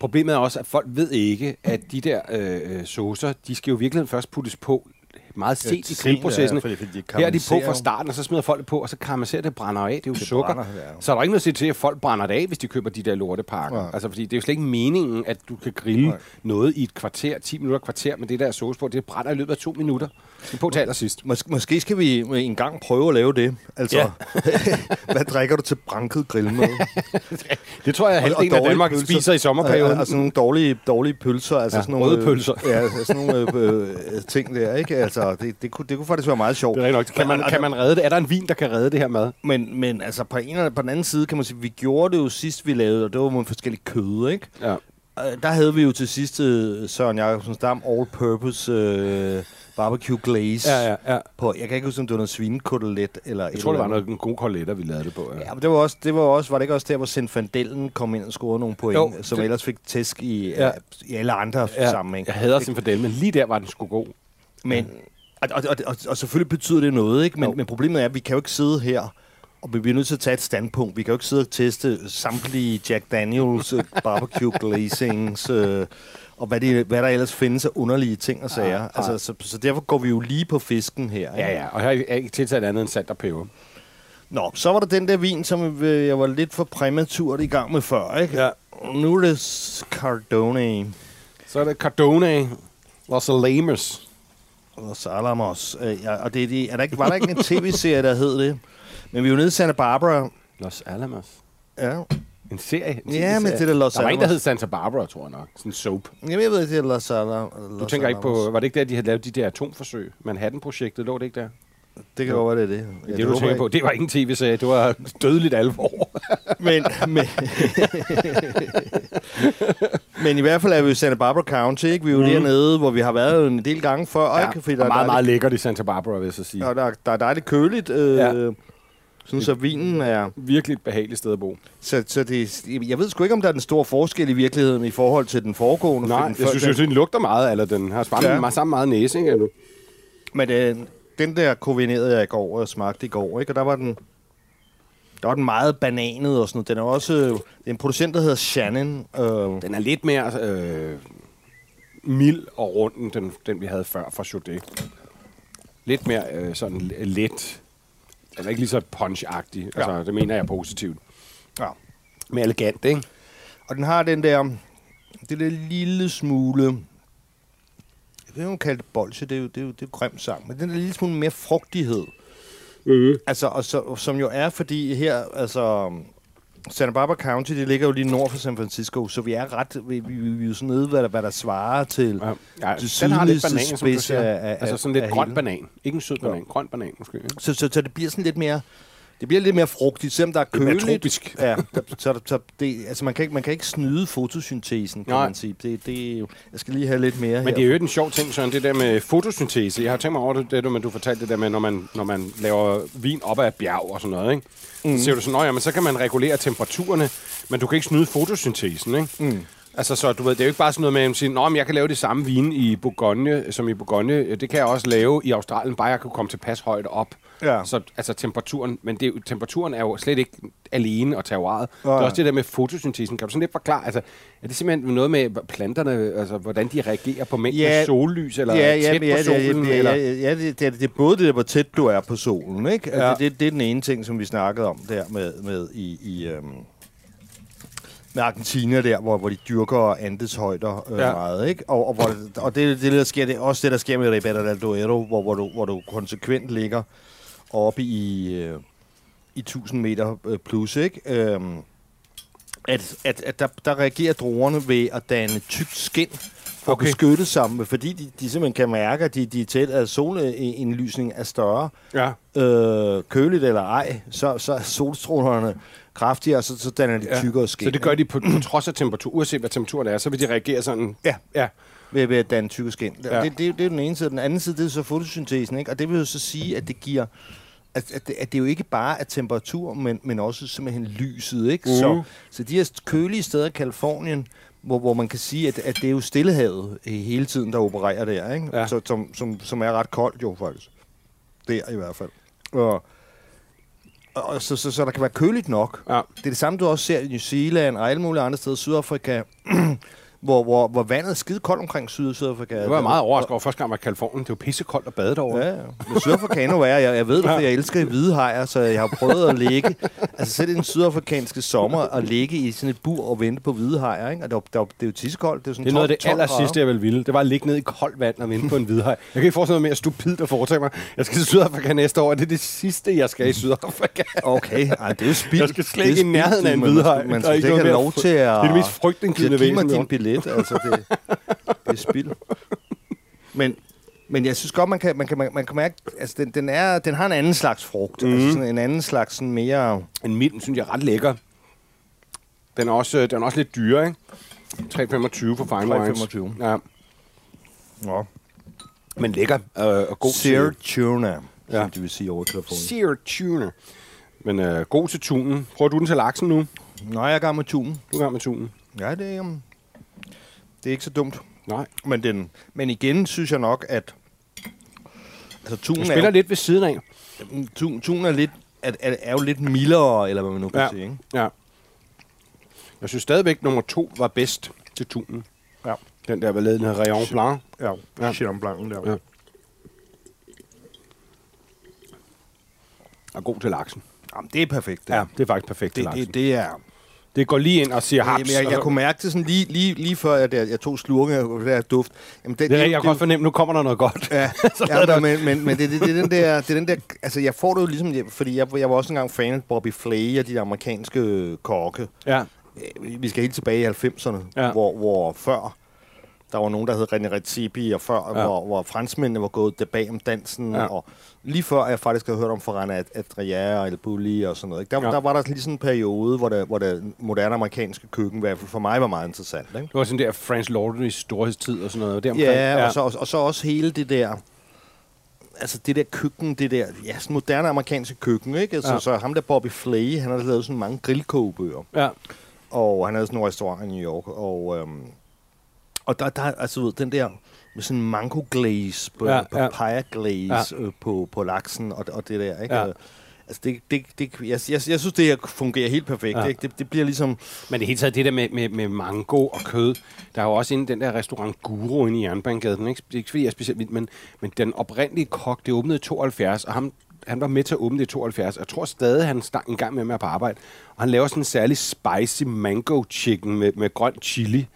Problemet er også, at folk ved ikke, at de der øh, øh, saucer, de skal jo virkelig først puttes på meget sent Ja, i grillprocessen. ja, fordi- fordi de Her er de på fra starten, og så smider folk det på, og så karamelliserer det brænder af. Det er jo Det sukker. brænder, ja. Så er der ikke noget at sige til, at folk brænder det af, hvis de køber de der lortepakker. Nej. Altså, fordi det er jo slet ikke meningen, at du kan grille Nej. noget i et kvarter, 10 minutter kvarter med det der sauce på. Det brænder i løbet af to minutter. Er på til allersidst. Mås- måske skal vi en gang prøve at lave det. Altså, ja. <laughs> hvad drikker du til branket grillmad? <laughs> Det tror jeg, at halvdelen af Danmark pølser. spiser i sommerperioden. Og, og sådan nogle dårlige, dårlige pølser. Altså Ja, sådan nogle, røde øh, pølser. Ja, sådan nogle øh, øh, ting der, ikke? Altså, det, det, kunne, det kunne faktisk være meget sjovt. Det er nok. Kan man, Og- kan man redde det? Er der en vin, der kan redde det her mad? Men, men altså, på, en eller på den anden side kan man sige, vi gjorde det jo sidst, vi lavede, og det var med forskellige kød, ikke? Ja. Øh, Der havde vi jo til sidst øh, Søren Jacobsens Dam All-Purpose øh, Barbecue Glaze Ja, ja, ja. på, jeg kan ikke huske, om det var noget svinekotelet eller Jeg tror, det var noget, en god koletter, vi lavede det på. Ja. Ja, men det var også, det var også, var det ikke også der, hvor Sinfandellen kom ind og scorede nogle point, Jo, som det- ellers fik tæsk i, Ja. i alle andre ja. sammenhæng. Jeg hader sin fordel, men lige der var den sgu god. Men, og, og, og, og, og selvfølgelig betyder det noget, ikke? Men, Jo. men problemet er, at vi kan jo ikke sidde her, og vi bliver nødt til at tage et standpunkt. Vi kan jo ikke sidde og teste samtlige Jack Daniels øh, barbecue glazings, øh, og hvad, det, hvad der ellers findes af underlige ting og sager. Nej, Altså, nej. så, så derfor går vi jo lige på fisken her. ikke? Ja, ja. Og her er ikke tilsat andet end salt og peber. Nå, så var der den der vin, som jeg var lidt for præmaturt i gang med før, ikke? Ja. Nu er det Cardone Så er det Cardone Los Alames. og Salamos. Øh, ja, og det, er de, er der ikke, var der ikke en <laughs> tv-serie, der hed det? Men vi er jo nede i Santa Barbara. Los Alamos. Ja, En serie? En Ja, men det er Los Der var en, der hed Santa Barbara, tror jeg nok. Sådan en soap. Jamen, jeg ved det er Los Alamos. Du tænker ikke på, var det ikke der, de havde lavet de der atomforsøg? Manhattan-projektet, lå det ikke der? Det kan godt være, det er det. Ja, det, du håber tænker på, det var ikke en tv-serie, det var dødeligt alvor. <laughs> Men, men, men i hvert fald er vi i Santa Barbara County, ikke? Vi er jo mm. dernede, hvor vi har været en del gange før, ja, ikke? Fordi og meget, der, meget lækkert i Santa Barbara, vil jeg så sige. og der, der er dejligt køligt. Øh, Ja. Sådan så vinen er... Virkelig et behageligt sted at bo. Så, så det, jeg ved sgu ikke, om der er den store forskel i virkeligheden i forhold til den foregående. Nej, for jeg den, synes, den, den lugter meget, eller den har samme, Ja. ja. samme meget næse, ikke? Eller? Men øh, den der kovinerede jeg i går og smagte i går, ikke? Og der var den... Der var den meget bananet og sådan noget. Den er også... Det er en producent, der hedder Shannon. Øh, Den er lidt mere øh, mild og rund, end den, den vi havde før fra Chaudet. Lidt mere øh, sådan let. Den er ikke lige så punch-agtig. Altså, Ja. det mener jeg positivt. ja. Mere elegant, ikke? Og den har den der... Det der lille smule... Jeg ved ikke, om man kalder det bolsje. Det er jo, det er jo, det er jo grim sang. Men den der lille smule mere frugtighed. Mm. Altså, og så, som jo er, fordi her, altså... Santa Barbara County, det ligger jo lige nord for San Francisco, så vi er ret, vi, vi, vi er jo sådan nede, hvad der, hvad der svarer til Ja, ja, det den har lidt banan, spids af- af- altså sådan lidt grøn hele. banan. Ikke en sød banan, grøn banan måske. Ikke? Så, så, så det bliver sådan lidt mere Det bliver lidt mere frugtigt, selvom der er Lidt mere køligt. tropisk. Ja, der, så, så det, altså man kan, ikke, man kan ikke snyde fotosyntesen, kan Nej. man sige. Det, det, er jeg skal lige have lidt mere Men her. det er jo en sjov ting, Søren, det der med fotosyntese. Jeg har tænkt mig over det, det du, men du fortalte det der med, når man, når man laver vin op ad bjerg og sådan noget, ikke? Mm. Så siger du sådan, "Nå, ja, men så kan man regulere temperaturerne, men du kan ikke snyde fotosyntesen, ikke? Mm. Altså, så du ved, det er jo ikke bare sådan noget med, at man siger, Nå, men jeg kan lave det samme vin i Bourgogne, som i Bourgogne. Det kan jeg også lave i Australien, bare jeg kan komme tilpas højt op. Ja. Så altså temperaturen, men det, er jo- temperaturen er jo slet ikke alene og terroiret. Det er Nej. også det der med fotosyntesen. Kan du sådan lidt forklare, altså, er det simpelthen noget med planterne, altså hvordan de reagerer på mængden Ja. af sollys, eller ja, ja, tæt ja, på solen? ja, ja, eller? ja, ja, det, det, er, det er både det der, hvor tæt du er på solen, ikke? Altså, Ja. det, det er den ene ting, som vi snakkede om der med, med i, i øhm, med Argentina der, hvor, hvor de dyrker andeshøjder øh, Ja. meget, ikke? Og, og, hvor og det, det, der sker, det er også det, der sker med Ribera del Duero, hvor, hvor, du, hvor du konsekvent ligger oppe i, øh, i 1000 meter øh, plus, ikke? Øhm, at, at, at der, der reagerer druerne ved at danne tykt skin for Okay. at beskytte sammen, fordi de, de simpelthen kan mærke, at de, de er tæt, at solindlysning er større. Ja. Øh, køligt eller ej, så, så er solstrålerne kraftigere, og så, så danner de tykkere skin. Så det gør de på, på trods af temperatur, uanset hvad temperaturen er, så vil de reagere sådan. Ja. Ja. ved, ved at danne tykke skin. Ja. Det, det, det er den ene side. Den anden side, det er så fotosyntesen, ikke? Og det vil jo så sige, at det giver... At, at, det, at det jo ikke bare er temperatur, men, men også simpelthen lyset, ikke? Mhm. Så, så de her kølige steder i Kalifornien, hvor, hvor man kan sige, at, at det er jo stillehavet øh, hele tiden, der opererer der, ikke? Ja. Så, som, som, som er ret koldt jo, faktisk. Der i hvert fald. Og, og så, så, så der kan være køligt nok. Ja. Det er det samme, du også ser i New Zealand og alle mulige andre steder. Sydafrika, <clears throat> hvor, hvor, hvor vandet er skide koldt omkring Syd- Sydafrika. Det var jeg meget overrasket over første gang, jeg var Kalifornien. Det var pissekoldt at bade derovre. Ja, ja. Men Sydafrika kan endnu være. Jeg, jeg ved det, for jeg elsker hvide hajer, så jeg har prøvet at ligge, altså selv i den sydafrikanske sommer, at ligge i sådan et bur og vente på hvide hajer, ikke? Og det, var, det, var, det er jo tissekoldt. Det er, sådan Det er noget af det 12 aller sidste, jeg vil ville. Det var at ligge ned i koldt vand og vinde på en hvidhaj. Jeg kan ikke forestille mig mere stupidt at foretage mig. Jeg skal til Sydafrika næste år, og det er det sidste, jeg skal i Sydafrika. Okay, Ej, det er jo spild. Jeg skal slet ikke i nærheden af en du. hvidhaj. Man, man Der er skal ikke have lov til at... Det er det mest frygtindgydende Giv mig væsen. din jo. Billet, altså det, det er spild. Men, men jeg synes godt, man kan, man kan, man kan mærke, altså den, den, er, den har en anden slags frugt. Mm. Altså sådan en anden slags sådan mere... En mild, synes jeg er ret lækker. Den er også, øh, den er også lidt dyre, ikke? 3,25 for fine wines. 3,25. Ja, Ja. men lækker øh, og god Sear tuna, Ja. som de vil sige over telefonen. Sear tuna. Men øh, god til tunen. Prøver du den til laksen nu? Nej, jeg er gang med tunen. Du er gang med tunen. Ja, det er, um, det er ikke så dumt. Nej. Men, den, men igen synes jeg nok, at altså, Du tunen, er, spiller jo, lidt ved siden af. tun, tunen er, lidt, er, er, er jo lidt mildere, eller hvad man nu kan Ja. sige. Ikke? Ja. Jeg synes stadigvæk, nummer to var bedst til tunen. Ja. Den der var lavet, den hedder Rayon Blanc. Ja, Ja. Chenin Blanc'en der. Ja. Og god til laksen. Jamen, det er perfekt. Ja, det er faktisk perfekt til det, laksen. det, det er... Det går lige ind og siger haps. Jamen, jeg, jeg så- kunne mærke det sådan lige, lige, lige før, jeg, jeg tog slurken af det der duft. Jamen, det, det, jeg kan godt fornemme, nu kommer der noget godt. Ja, <laughs> ja men, men, men det, det, det, er den der, det er den der, altså jeg får det jo ligesom, jeg- fordi jeg, jeg var også engang fan af Bobby Flay og de der amerikanske kokke. Ja. Øh, Vi skal helt tilbage i 90'erne, Ja. ja. hvor, hvor før, der var nogen, der hed René Redzepi, og før, Ja. hvor, hvor franskmændene var gået tilbage om dansen, Ja. og lige før jeg faktisk havde hørt om Ferran Adrià og El Bulli og sådan noget. Ikke? Der, Ja. der var der lige sådan en periode, hvor det, hvor det moderne amerikanske køkken, i hvert fald for mig, var meget interessant. Ikke? Det var sådan der Franz Lauderys storhedstid og sådan noget. Deromkring. Ja, ja. Og, så, og, og så også hele det der... Altså det der køkken, det der... Ja, sådan moderne amerikanske køkken, ikke? Altså, ja. Så ham der Bobby Flay, han har lavet sådan mange grillkogebøger. Ja. Og han havde sådan en restaurant i New York. Og, øhm, og der, der altså ved, den der med sådan en mango glaze, på, Ja, ja, ja. papaya glaze ja. øh, på, på laksen og, og det der, ikke? Ja. Ja. Altså det, det, det, jeg, jeg, jeg synes, det her fungerer helt perfekt. Ja. Ikke? Det, det bliver ligesom... Men det hele taget, det der med, med, med mango og kød, der er jo også inde den der restaurant Guru inde i Jernbanegade. Den er ikke, det er ikke fordi, jeg er specielt vild, men, men den oprindelige kok, det åbnede i 72, og ham, han var med til at åbne det i 72. Jeg tror stadig, han stang en gang med med på arbejde. Og han laver sådan en særlig spicy mango chicken med, med grøn chili.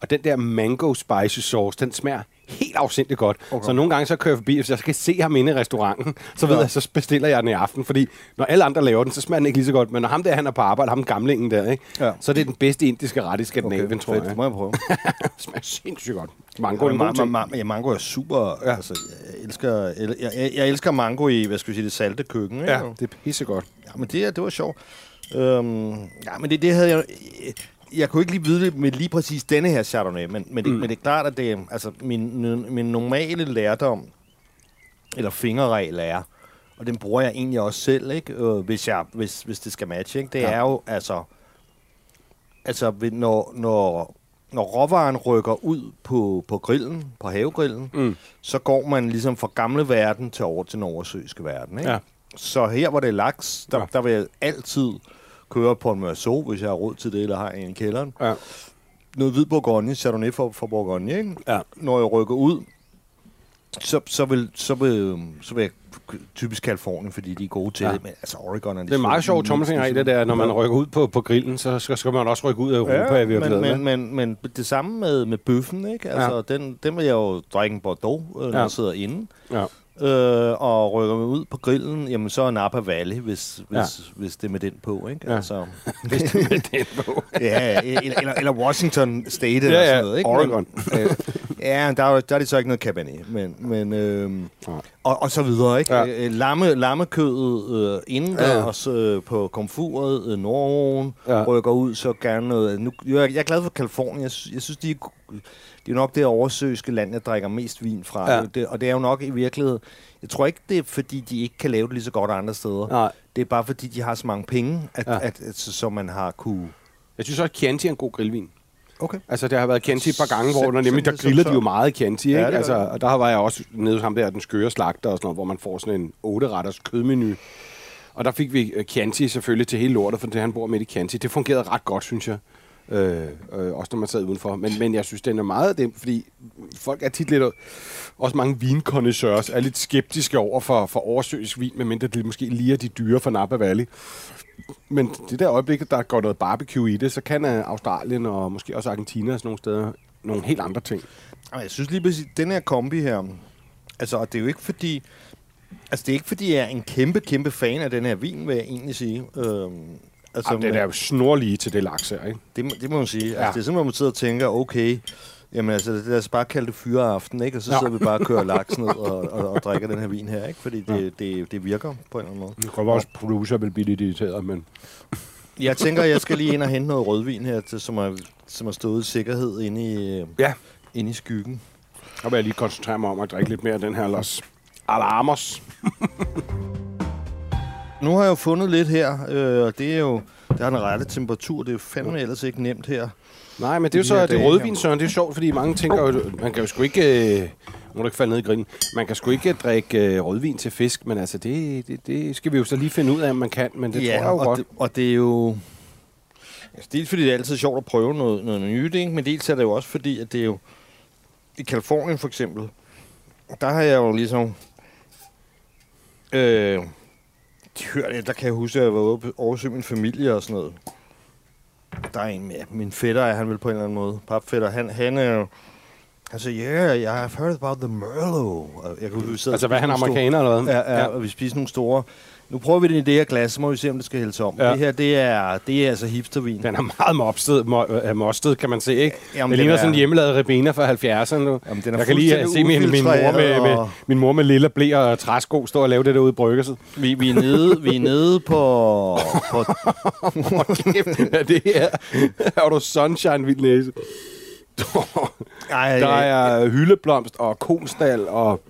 Og den der mango spicy sauce, den smager helt afsindigt godt. Okay. Så nogle gange så kører jeg forbi, hvis jeg skal se ham inde i restauranten, så ved Ja. jeg, så bestiller jeg den i aften. Fordi når alle andre laver den, så smager den ikke lige så godt. Men når ham der, han er på arbejde, ham gamlingen der, ikke? Ja. så er det den bedste indiske ret i Skandinavien, okay, tror fedt. jeg. Det må jeg prøve. det <laughs> smager sindssygt godt. Mango er en Ma- god ting. ma- ma- ja, mango er super. Ja. Ja. Altså, jeg elsker, jeg, jeg, jeg elsker mango i, hvad skal vi sige, det salte køkken. Ikke? Ja, det er pissegodt. Ja, men det, det var sjovt. Øhm, ja, men det, det havde jeg... Jeg kunne ikke lige vide det med lige præcis denne her Chardonnay, men, men, det, Mm. men det er klart, at det, altså, min, min normale lærdom, eller fingerregel er, og den bruger jeg egentlig også selv, ikke? Øh, hvis, jeg, hvis, hvis det skal matche, ikke? det Ja. er jo, altså, altså når, når, når råvaren rykker ud på, på grillen, på havegrillen, Mm. så går man ligesom fra gamle verden til over til den oversøiske verden. Ikke? Ja. Så her hvor det er laks, der, ja. der vil jeg altid køre på en mørso, hvis jeg har råd til det, eller har en i kælderen. Ja. Noget hvid Bourgogne, Chardonnay for, for Bourgogne, ikke? Ja. Når jeg rykker ud, så, så, vil, så, vil, så vil jeg typisk Kalifornien, fordi de er gode til Ja. det. Men altså Oregon er Det er meget sjovt, Thomasen i det der, når man rykker ud på, på grillen, så skal, skal man også rykke ud af Europa ja, i men, virkeligheden. men, men, men det samme med, med bøffen, ikke? Altså, Ja. den, den vil jeg jo drikke en Bordeaux, øh, når ja. jeg sidder inde. Ja. Øh, og rykker mig ud på grillen, jamen så er Napa Valley, hvis, hvis, Ja. ja. hvis det er med den på, ikke? Ja. Altså, <laughs> Hvis det er med den på. <laughs> ja, eller, eller, Washington State Ja, eller ja, sådan noget, ikke? Oregon. Men, øh, ja, der er, der er det så ikke noget Cabernet, men, men øh, Nej. og, og så videre, ikke? Ja. Ja. Lamme, lammekødet øh, inden Ja. øh, på komfuret, øh, Nordåen, Ja. ja. rykker ud, så gerne noget... Nu, jeg, jeg er glad for Kalifornien. Jeg, jeg synes, de er, det er nok det oversøiske land, jeg drikker mest vin fra. Ja. Det, og det er jo nok i virkeligheden... Jeg tror ikke, det er, fordi de ikke kan lave det lige så godt andre steder. Nej. Det er bare, fordi de har så mange penge, at, Ja. ja. at, at, så, man har kunne... Jeg synes også, at Chianti er en god grillvin. Okay. Altså, der har været Chianti et par gange, hvor der nemlig, der griller de jo meget Chianti, ikke? Ja, altså, og der var jeg også nede hos ham der, den skøre slagter og sådan noget, hvor man får sådan en 8-retters kødmenu. Og der fik vi øh, Chianti selvfølgelig til hele lortet, for det han bor midt i Chianti. Det fungerede ret godt, synes jeg. Øh, øh, også når man sad udenfor. Men, men jeg synes, den er meget det, fordi folk er tit lidt... Også mange vinkondensørs er lidt skeptiske over for, for oversøisk vin, medmindre det måske lige er de dyre fra Napa Valley. Men det der øjeblik, der går noget barbecue i det, så kan øh, Australien og måske også Argentina og sådan nogle steder nogle helt andre ting. Jeg synes lige præcis, den her kombi her, altså, og det er jo ikke fordi, altså det er ikke fordi, jeg er en kæmpe, kæmpe fan af den her vin, vil jeg egentlig sige. Øhm, altså, Jamen, den er jo snorlige til det laks her, ikke? det, må- det må man sige. Ja. Ja. Altså, det er simpelthen, man sidder og tænker, okay, jamen altså, lad os bare kalde det fyreaften, ikke? Og så Ja. sidder vi bare og kører laks ned og, <laughs> og, og, drikker den her vin her, ikke? Fordi det, det, det virker på en eller anden måde. Det kommer også producer vil blive lidt irriteret, men... <laughs> Jeg tænker, jeg skal lige ind og hente noget rødvin her, til, som, er, som har stået i sikkerhed inde i, Ja. inde i skyggen. Der vil jeg lige koncentrere mig om at drikke lidt mere af den her Los Alamos. <laughs> Nu har jeg jo fundet lidt her, øh, og det er jo, det har den rette temperatur, det er jo fandme ellers ikke nemt her. Nej, men det er jo så det dage rødvin. Søren. Det er sjovt, fordi mange tænker jo, man kan jo sgu ikke... Øh, må du ikke falde ned i grillen. Man kan sgu ikke drikke øh, rødvin til fisk, men altså, det, det, det skal vi jo så lige finde ud af, om man kan. Men det tror jeg jo og godt. Det, og det er jo... Altså, dels fordi det er altid sjovt at prøve noget, noget nyt, ikke? men dels er det jo også fordi, at det er jo... I Kalifornien for eksempel, der har jeg jo ligesom... Øh, de hørte, der kan jeg huske, at jeg var og oversøge min familie og sådan noget. Der er en med min fætter, er han vel på en eller anden måde. Papfætter, han, han er. Han siger, yeah, yeah, I've heard about the Merlot. Jeg huske, vi Altså, hvad er han spiste amerikaner eller hvad? Ja, ja, og vi spiser nogle store. Nu prøver vi det i det her glas, så må vi se, om det skal hældes om. Ja. Det her, det er, det er altså hipstervin. Den er meget mopsted, mo, øh, mostet, kan man se, ikke? Jamen, det den ligner er- sådan en hjemmelavet ribena fra 70'erne nu. Jamen, den er jeg kan lige øh, se min, min, mor med, ufiltreret, med, og- min mor med lille blæ og træsko stå og lave det derude i bryggerset. Vi, vi, er nede, vi er nede på... på ja, det her. Her har du sunshine, vild næse. ej, Der er hyldeblomst og konstal og...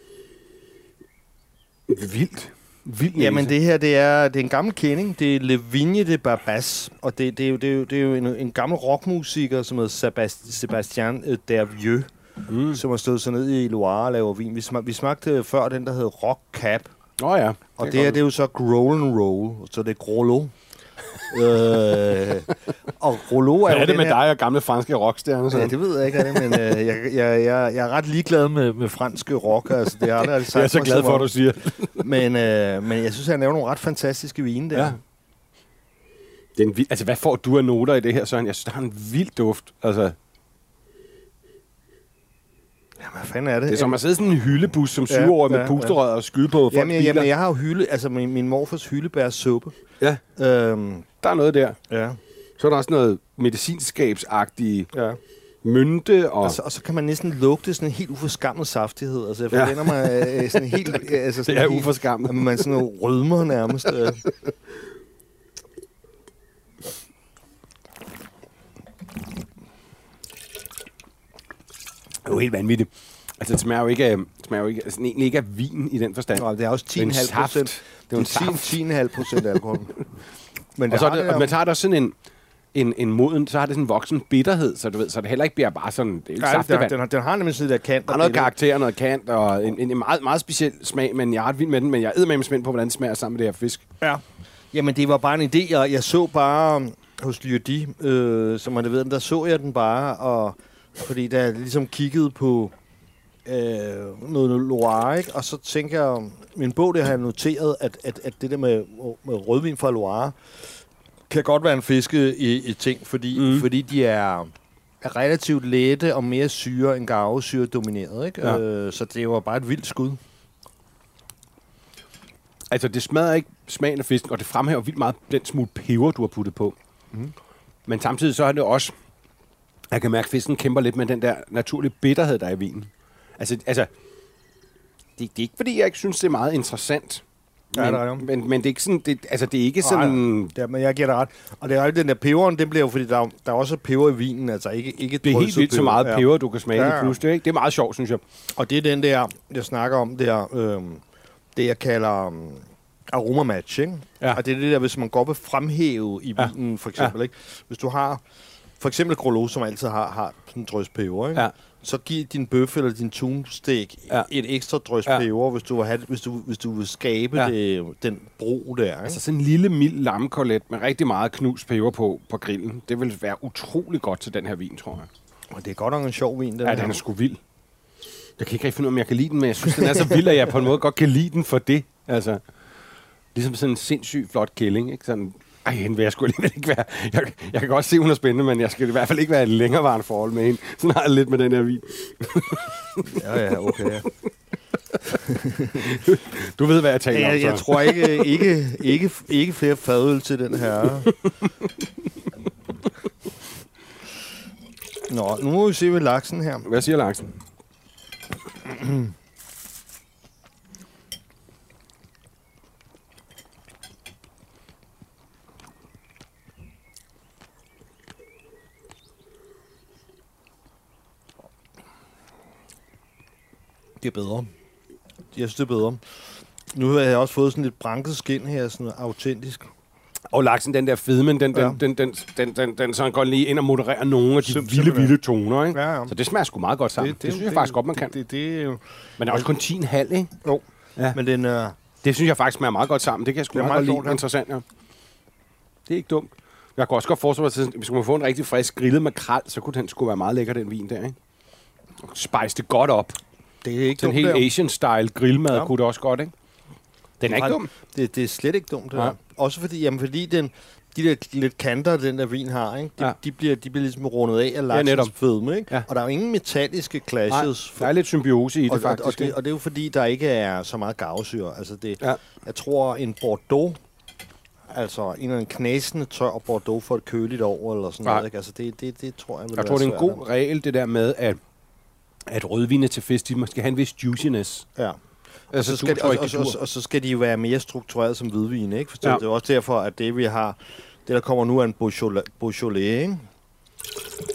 Vildt. Vildt næse. Jamen det her, det er, det er en gammel kending. Det er Le Vigne de Barbas. Og det, det, er jo, det, er jo, det er jo en, en gammel rockmusiker, som hedder Sebast- Sebastian Dervieux, mm. som har stået så ned i Loire og laver vin. Vi, smag, vi smagte før den, der hed Rock Cap. Nå ja. Og det, her, det er jo så Groll and Roll, så det er Grollo. Øh, og Grollo er Hvad er det den med her, dig og gamle franske rockstjerner? Ja, det ved jeg ikke, er det, men øh, jeg, jeg, jeg, jeg er ret ligeglad med, med franske rock. Altså, det har jeg aldrig sagt jeg er så glad for, at du siger. Men, øh, men jeg synes, han laver nogle ret fantastiske vine der. Ja. Det en vild, altså, hvad får du af noter i det her, Søren? Jeg synes, der har en vild duft. Altså, Jamen, hvad fanden er det? det er som at sidde sådan en hyldebus som Ja, syvårig med ja, pusterød og skyde på jamen, jeg, jamen, jeg har jo hylde, altså min, min morfars hyldebærsuppe. Ja, Øhm, der er noget der. ja, Så er der også noget medicinskabsagtigt. ja. mynte og... Og så, og så kan man næsten lugte sådan en helt uforskammet saftighed. Altså, jeg Ja. forventer mig øh, sådan helt... øh, <laughs> Altså, sådan Det er helt, uforskammet. Man sådan rødmer nærmest. Øh. <laughs> er jo helt vanvittigt. Altså, det smager jo ikke det smager jo ikke, altså, egentlig ikke af vin i den forstand. Nå, det er også Det er en 10,5 saft. procent. Det er jo en Det er 10,5 procent alkohol. <laughs> Men Og så det, der- og man tager der sådan en, en, en moden, så har det sådan en voksen bitterhed, så du ved, så det heller ikke bliver bare sådan, det er ikke Ja, den, saftevand. den, har, den har nemlig sådan der kant. Der er noget karakter, noget kant, og en, en, en meget, meget speciel smag, men jeg er ret vild med den, men jeg er med spændt på, hvordan den smager sammen med det her fisk. Ja. Jamen, det var bare en idé. Jeg, jeg så bare um, hos Lyodi, øh, som man ved, der så jeg den bare, og fordi da jeg ligesom kiggede på øh, noget Loire, ikke? og så tænker jeg, min bog, der har jeg noteret, at, at, at det der med, med rødvin fra Loire, kan godt være en fiske i, i ting, fordi, Mm. mm. fordi de er, er relativt lette og mere syre end garvesyre domineret. Ikke? Ja. Øh, så det var bare et vildt skud. Altså, det smadrer ikke smagen af fisken, og det fremhæver vildt meget den smule peber, du har puttet på. Mm. Men samtidig så er det også, jeg kan mærke, at fisken kæmper lidt med den der naturlige bitterhed, der er i vinen. Altså, altså det, det er ikke, fordi jeg ikke synes, det er meget interessant. Ja, men, det er jo. men, men det er ikke sådan, det, altså, det er ikke sådan... Ja, men jeg giver dig ret. Og det er jo den der peberen, det bliver jo, fordi der, er- der er også peber i vinen, altså ikke, ikke Det er helt vildt så meget Ja. peber, du kan smage Ja, ja, ja. pludselig. Ikke? Det er meget sjovt, synes jeg. Og det er den der, jeg snakker om der, øhm, det jeg kalder um, aroma match, ikke? Ja. Og det er det der, hvis man godt vil fremhæve i Ja. vinen, for eksempel, ikke? Hvis du har, for eksempel Grolot, som altid har, har sådan en drøs peber, ikke? Ja. Så giv din bøf eller din tunsteak Ja. et ekstra drøs Ja. peber, hvis du, vil have, hvis, du, hvis du vil skabe Ja. ja. det, den bro der, ikke? Altså sådan en lille, mild lammekolet med rigtig meget knus peber på, på grillen. Det vil være utrolig godt til den her vin, tror jeg. Og det er godt nok en sjov vin, den Ja, her. den er sgu vild. Jeg kan ikke rigtig finde ud af, om jeg kan lide den, men jeg synes, den er så vild, at jeg på en måde godt kan lide den for det. Altså, ligesom sådan en sindssygt flot kælling, ikke? Sådan, ej, hende vil jeg sgu alligevel ikke være. Jeg, jeg kan godt se, hun er spændende, men jeg skal i hvert fald ikke være et længerevarende forhold med hende. Sådan har jeg lidt med den her vin. Ja, ja, okay. Ja. Du ved, hvad jeg taler om, Jeg, jeg så. tror ikke, ikke, ikke, ikke flere fadøl til den her. Nå, nu må vi se ved laksen her. Hvad siger Laksen? <clears throat> Det er bedre. Jeg synes, det er bedre. Nu har jeg også fået sådan lidt branket skin her, sådan autentisk. Og laksen, den der fedmen, den, den, Ja. den, den, den, den, den, sådan går lige ind og modererer nogle af de Sim- vilde, vilde toner, ikke? Ja, ja. Så det smager sgu meget godt sammen. Det, det, det synes jeg faktisk godt, man kan. Det, det, det. Men det er også kun 10,5, ikke? Jo. Ja. Men den er... Det synes jeg faktisk smager meget godt sammen. Det kan jeg sgu Det meget, meget godt lide. ja. Interessant, ja. Det er ikke dumt. Jeg kunne også godt forestille mig, at hvis man få en rigtig frisk grillet makrel, så kunne den sgu være meget lækker, den vin der, ikke? Spice det godt op. Det er ikke dumt, helt. Asian-style grillmad Ja. kunne det også godt, ikke? Den er ikke Nej, dum. Det, det er slet ikke dumt, det Nej. der. Også fordi, jamen, fordi den, de der lidt kanter, den der vin har, ikke? De, Ja. ja. de, bliver, de bliver ligesom rundet af af netop. laksens fedme, ikke? Ja. Og der er jo ingen metalliske Nej, clashes. der er lidt symbiose i det, og, og, faktisk. og, det, ikke? og det er jo fordi, der ikke er så meget gavsyre. Altså det, Ja. Jeg tror, en Bordeaux, altså en eller anden knasende tør Bordeaux for et køligt år, eller sådan Nej. noget, ikke? Altså det, det, det tror jeg vil Jeg tror, det er en god regel, det der med, at, at rødvine til fisk, de måske have en vis juiciness. Ja. Og Altså, så, skal, og, og, og, og, så skal de jo være mere struktureret som hvidvin, ikke? Forstår Ja. Det er også derfor, at det vi har, det der kommer nu er en Beaujolais, Beaujolais ikke?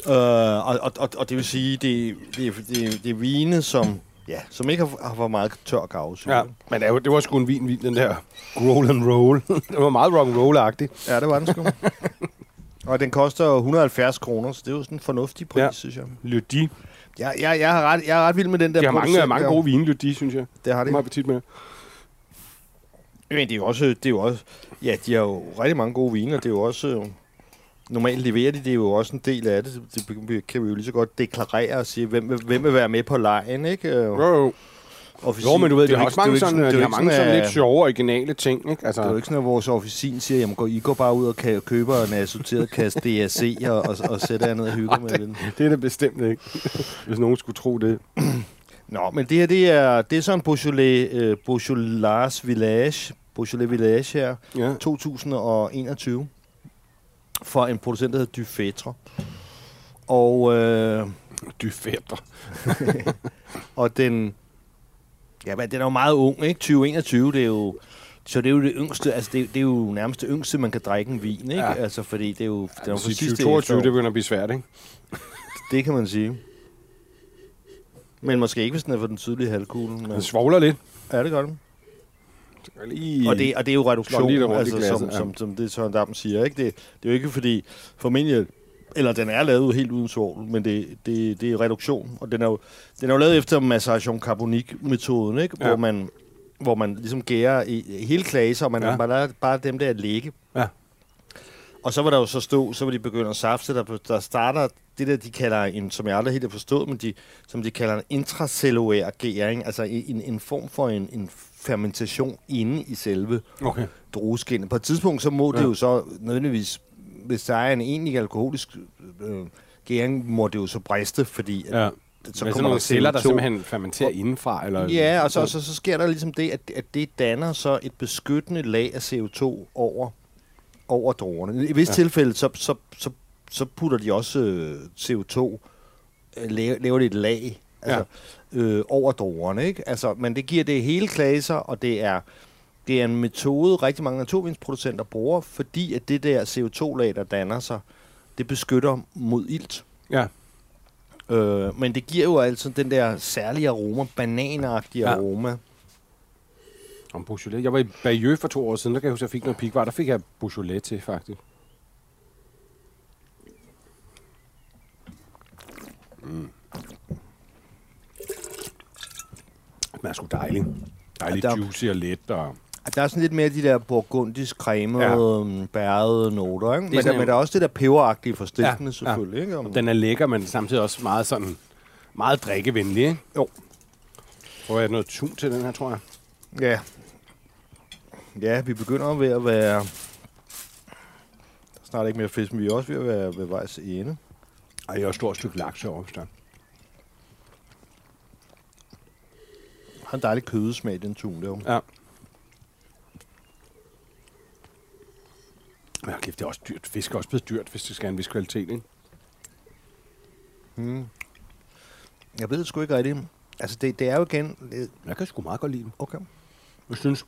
Øh, og, og, og, og, det vil sige, det, det, det, det er vine, som, ja, som ikke har, har for meget tør gavsyre. Ja, men det var, det var sgu en vin, den der roll and roll. <laughs> det var meget rock and roll-agtigt. ja, det var den sgu. <laughs> og den koster jo 170 kroner, så det er jo sådan en fornuftig pris, Ja. synes jeg. Lydi. Jeg, jeg, jeg, er ret, jeg er ret vild med den der De har mange, mange gode vine, Lydi, synes jeg. Det har Det de. er meget appetit med. Men det er jo også, det er jo også, ja, de har jo rigtig mange gode viner. Det er jo også, øh, normalt leverer de, det er jo også en del af det. Det kan vi jo lige så godt deklarere og sige, hvem, vil- hvem vil være med på lejen, ikke? Øh, Jo, jo. Officin- jo men du ved, det de er også ikke- mange sådan, de det har mange sådan sådan, lidt sjove, originale ting, ikke? Altså, Det er jo ikke sådan, at vores officin siger, jamen går, I går bare ud og køber en assorteret kasse DSC <laughs> og, og, og sætter jer ned og hygger med den. det er det bestemt ikke, <laughs> hvis nogen skulle tro det. Nå, men det her, det er, det er sådan Beaujolais, øh, Beaujolais Village, Beaujolais Village her, Ja. 2021, for en producent, der hedder Dufetre. Og, øh, Dyfætter. <laughs> og den, ja, men den er jo meget ung, ikke? 2021, det er jo, så det er jo det yngste, altså det, det er jo nærmest det yngste, man kan drikke en vin, ikke? Ja. Altså, fordi det er jo, det er jo Altså, fra sidste 2022, det begynder at blive svært, ikke? Det kan man sige. Men måske ikke, hvis den er for den sydlige halvkugle. Men, Den svogler lidt. ja, det gør den. Lige... Og det, og det er jo reduktion, lige altså, glasset, som, ja. som, som det Søren Dam siger. Ikke? Det, det er jo ikke fordi, formentlig, eller den er lavet helt uden svovl, men det, det, det er reduktion. Og den er jo, den er jo lavet efter maceration carbonik-metoden, ikke? Ja. Hvor, man, hvor man ligesom gærer i, hele klaser, og man Ja. ja. bare, bare dem der at ligge. Ja. Og så var der jo så stå, så var de begyndt at safte, der, der starter det der, de kalder en, som jeg aldrig helt har forstået, men de, som de kalder en intracellulær gæring, altså en, en form for en, en fermentation inde i selve Okay. drueskinnet. På et tidspunkt, så må ja. det jo så nødvendigvis, hvis der er en egentlig alkoholisk øh, gæring, må det jo så briste, fordi at, Ja. så Så kommer nogle der celler, der CO2. simpelthen fermenterer indenfra? Eller... Ja, og så, så, så sker der ligesom det, at, at det danner så et beskyttende lag af CO2 over, over druerne. I visse ja. Tilfælde, så, så, så, så putter de også øh, CO2, øh, laver, laver de et lag altså, ja. øh, over druerne. Ikke? Altså, men det giver det hele klaser, og det er, det er en metode, rigtig mange naturvindsproducenter bruger, fordi at det der CO2-lag, der danner sig, det beskytter mod ilt. Ja. Øh, men det giver jo altså den der særlige aroma, bananagtige ja. Aroma. Om Beaujolais. Jeg var i Bayeux for to år siden, der kan jeg huske, at jeg fik noget pikvar. Der fik jeg Beaujolais til, faktisk. Mm. Den er sgu dejlig. Dejlig Ja, der- juicy og let. Og... Der er sådan lidt mere de der burgundisk cremede, ja. Ja. bærede noter. Ikke? Men, sådan der, en- men der er også det der peberagtige for stiftende, ja. Ja, selvfølgelig. Ikke? Om, Den er lækker, men samtidig også meget sådan... Meget drikkevenlig, ikke? Jo. Prøver jeg noget tun til den her, tror jeg. Ja. Ja, vi begynder ved at være... Der er snart ikke mere fisk, men vi er også ved at være ved vejs ende. Og jeg har et stort stykke laks herovre, hvis der. Har en dejlig kødesmag, den tun der. Ja. Men kæft, det er også dyrt. Fisk er også blevet dyrt, hvis det skal have en vis kvalitet, ikke? Hmm. Jeg ved det sgu ikke rigtigt. Altså, det, det er jo igen... det- Jeg kan sgu meget godt lide den. Okay. Jeg synes...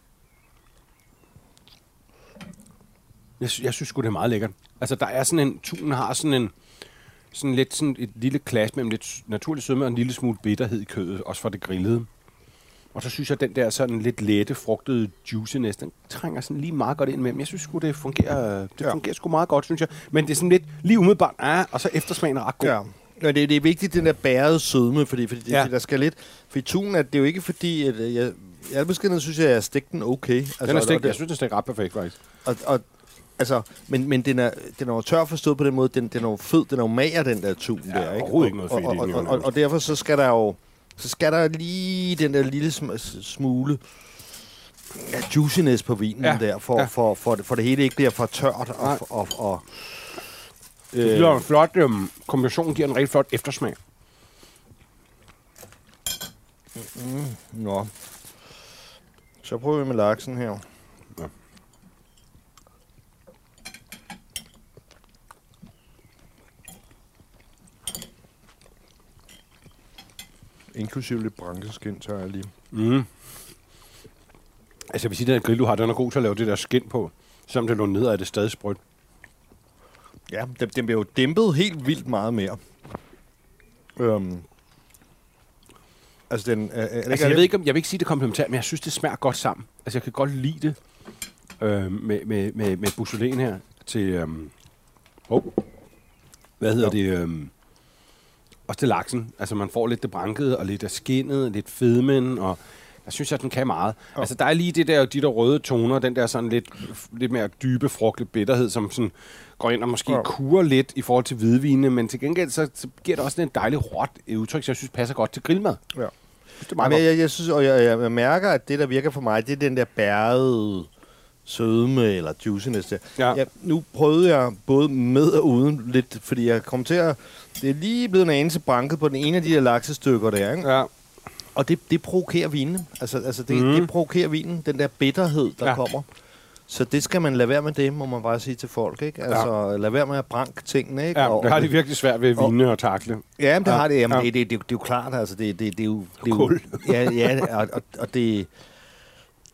Jeg, jeg synes sgu, det er meget lækkert. Altså, der er sådan en... Tunen har sådan en... Sådan lidt sådan et lille klas mellem lidt naturlig sødme og en lille smule bitterhed i kødet, også for det grillede. Og så synes jeg, at den der sådan lidt lette, frugtede juiciness, den trænger sådan lige meget godt ind med. Men jeg synes sgu, det fungerer, det Ja. fungerer sgu meget godt, synes jeg. Men det er sådan lidt lige umiddelbart, ah, og så eftersmagen er ret god. Ja. Ja, det, det er vigtigt, den der bærede sødme, fordi, fordi ja. Ja. det, der skal lidt... For i tunen er det jo ikke fordi, at øh, jeg... I al beskedenhed synes jeg, at jeg har stegt den okay. Altså, Den er og- stegt, og det- jeg synes, den er stegt ret perfekt, faktisk. Og, og, altså, men, men den, er, den er jo tør forstået på den måde, den, den er jo fed, den er jo mager, den der tun Ja, der, ikke? overhovedet ikke noget og, fedt og, og, jo, og, og, derfor så skal der jo, så skal der lige den der lille sm- smule ja, juiciness på vinen Ja, der, for, ja. for, for, det, for det hele ikke bliver for tørt. Og, Nej. og, og, Det øh, bliver en flot øhm, kombination, giver en rigtig flot eftersmag. Nå. Så prøver vi med laksen her. Inklusive lidt brankeskin, tager jeg lige. Mm. Altså, at den grill, du har, den er god til at lave det der skin på. Selvom det lå ned, er det stadig sprødt. Ja, den, den bliver jo dæmpet helt vildt meget mere. Øhm, altså, den... Er, Altså, jeg, ved ikke, om, jeg vil ikke sige, det komplementært, men jeg synes, det smager godt sammen. Altså, jeg kan godt lide det øh, med, med, med, med Beaujolais her til... Øhm, oh, hvad hedder Jo. det? Øhm, også til laksen. Altså, man får lidt det brankede, og lidt af skinnet, lidt fedmen, og jeg synes, at den kan meget. Jo. Altså, der er lige det der, de der røde toner, den der sådan lidt, lidt mere dybe, frugtlige bitterhed, som sådan går ind og måske ja. kurer lidt i forhold til hvidvine, men til gengæld så, så giver det også en dejlig råt udtryk, som jeg synes passer godt til grillmad. Ja. Jeg synes, det er meget Men godt. jeg, jeg, synes, og jeg, jeg, jeg mærker, at det, der virker for mig, det er den der bærede sødme eller juiciness der. Ja. Ja, nu prøvede jeg både med og uden lidt, fordi jeg kom til at... Det er lige blevet en anelse branket på den ene af de der laksestykker der, ikke? Ja. Og det, det provokerer vinen. Altså, altså det, mm. det provokerer vinen, den der bitterhed, der ja. Kommer. Så det skal man lade være med det, må man bare sige til folk, ikke? Altså, ja. lad være med at branke tingene, ikke? Ja, Og- det har de virkelig svært ved at vinde og takle. Ja, men det Ja, har det. Jamen, ja. det, det, det, det, er jo klart, altså. Det, det, det er jo... Det er jo Kul. ja, ja, og, og, og det, det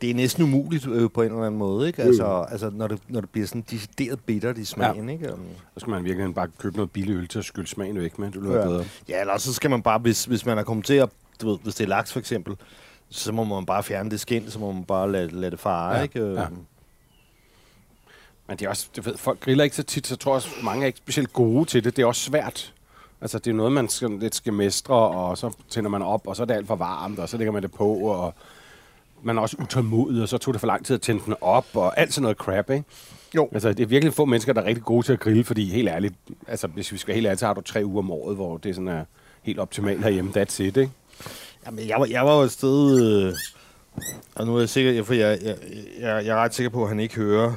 er næsten umuligt øh, på en eller anden måde, ikke? Altså, altså når, det, når det bliver sådan decideret bittert i smagen, ja. ikke? Um, Så skal man virkelig bare købe noget billig øl til at skylde smagen væk med. Det lyder ja. bedre. ja, eller så skal man bare, hvis, hvis man er kommet til at, du ved, hvis det er laks for eksempel, så må man bare fjerne det skind, så må man bare lade, lade det fare, Ja, ikke? Øhm, ja. Men det er også, du ved, folk griller ikke så tit, så jeg tror også, mange er ikke specielt gode til det. Det er også svært. Altså, det er noget, man skal, lidt skal mestre, og så tænder man op, og så er det alt for varmt, og så lægger man det på, og man er også utålmodig, og så tog det for lang tid at tænde den op, og alt sådan noget crap, ikke? Jo. Altså, det er virkelig få mennesker, der er rigtig gode til at grille, fordi helt ærligt, altså, hvis vi skal være helt ærligt, så har du tre uger om året, hvor det sådan er helt optimalt herhjemme. That's it, ikke? Jamen, jeg var, jeg var jo et sted... Øh, og nu er jeg sikker, for jeg, jeg, jeg, jeg er ret sikker på, at han ikke hører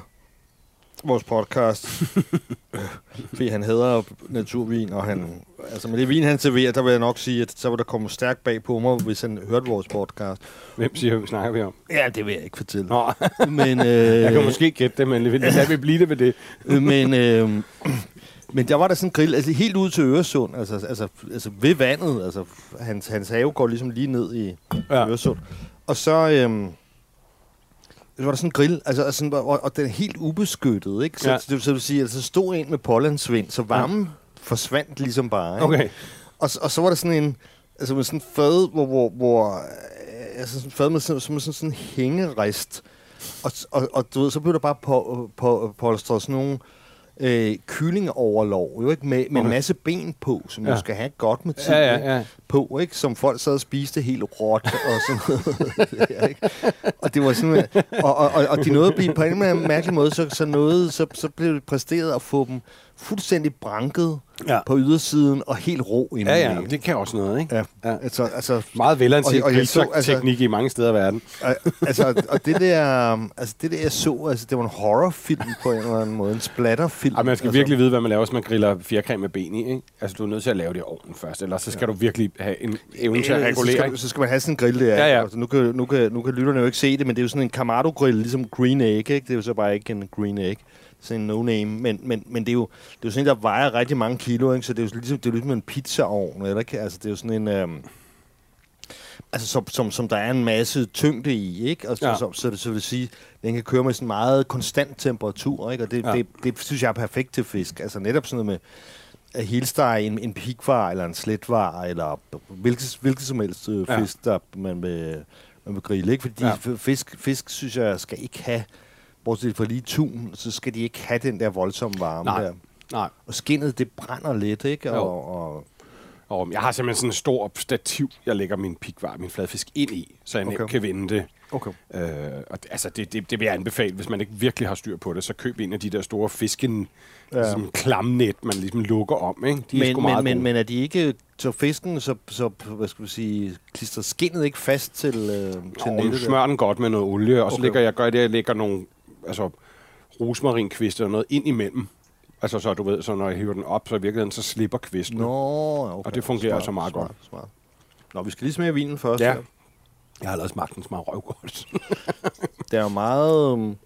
vores podcast. <laughs> fordi han hader naturvin, og han... Altså, med det vin, han serverer, der vil jeg nok sige, at så vil der komme stærkt bag på mig, hvis han hørte vores podcast. Hvem siger, hvad snakker vi om? Ja, det vil jeg ikke fortælle. Nå, Men, øh, <laughs> jeg kan måske gætte det, men lad vi blive det ved det. <laughs> men, øh, men der var der sådan en grill, altså helt ud til Øresund, altså, altså, altså ved vandet, altså hans, hans have går ligesom lige ned i Ja. Øresund. Og så, øhm, så var der sådan en grill, altså, altså sådan, og, og den er helt ubeskyttet, ikke? Så, Ja. så, det vil sige, altså stod en med pollandsvind, så varmen ja. forsvandt ligesom bare, ikke? Okay. Og, og så var der sådan en, altså med sådan en fad, hvor, hvor, hvor øh, altså sådan en fad med sådan, som sådan, sådan en hængerist. Og, og, og du ved, så blev der bare på, på, polstret sådan nogle øh, kyllingoverlov, jo ikke? Med, med Okay. en masse ben på, som ja. Jo skal have godt med tid Ja, ja, ja. på, ikke? Som folk sad og spiste helt råt og sådan noget. <laughs> ja, ikke? Og det var sådan, og, og, og, og de nåede at blive på en eller anden mærkelig måde, så, så, nåede, så, så blev det præsteret at få dem fuldstændig branket Ja. på ydersiden og helt rå indeni. Ja, ja, det kan også noget, ikke? Ja, Ja. ja. Altså, altså, Meget velanset Og- og jeg så, altså- i mange steder i verden. altså, og det der, altså det der, jeg så, altså, det var en horrorfilm på en eller anden måde, en splatterfilm. Ej, man skal altså, virkelig vide, hvad man laver, hvis man griller fjerkræ med ben i, ikke? Altså, du er nødt til at lave det i ovnen først, ellers så skal du virkelig have en evne til at Øh, så regulere. skal, så skal man have sådan en grill der. Ja, ja. Altså, nu, kan, nu, kan, nu kan lytterne jo ikke se det, men det er jo sådan en Kamado-grill, ligesom Green Egg, ikke? Det er jo så bare ikke en Green Egg. Sådan en no-name. Men, men, men det, er jo, det er jo sådan en, der vejer rigtig mange kilo, ikke? Så det er jo ligesom, det er ligesom en pizzaovn, eller ikke? Altså, det er jo sådan en... Øhm, altså, som, som, som der er en masse tyngde i, ikke? Og så, Ja. ja. så, så, det, så vil sige, den kan køre med sådan meget konstant temperatur, ikke? Og det, Ja. ja. det, det, synes jeg er perfekt til fisk. Altså netop sådan noget med at helstege en, en pigvar eller en sletvar, eller hvilket, hvilket som helst øh, Ja. fisk, der man vil, man vil grille. Ikke? Fordi Ja. ja. fisk, fisk, synes jeg, skal ikke have, bortset fra lige tun, så skal de ikke have den der voldsomme varme Nej. der. Nej. Og skinnet, det brænder lidt, ikke? Jo. Og, og, Og jeg har simpelthen sådan en stor stativ, jeg lægger min pikvar, min fladfisk ind i, så jeg nemt Okay. kan vinde det. okay. Øh, og det- altså, det, det, det vil jeg anbefale, hvis man ikke virkelig har styr på det, så køb en af de der store fisken, ja. Ja. som klamnet, man ligesom lukker om, ikke? De er sgu Men, meget men, men, gode. men er de ikke, så fisken, så, så hvad skal vi sige, klister skinnet ikke fast til, øh, til Og nettet? smører den godt med noget olie, og så Okay. lægger jeg, gør det, jeg lægger nogle altså, rosmarinkviste og noget ind imellem. Altså så du ved, så når jeg hiver den op, så i virkeligheden, så slipper kvisten. Nå, okay. Og det fungerer altså meget smart, godt. Smart. Nå, vi skal lige smage vinen først. Ja. her. Jeg har allerede smagt den smag røvgodt. <laughs> Det er jo meget... øhm,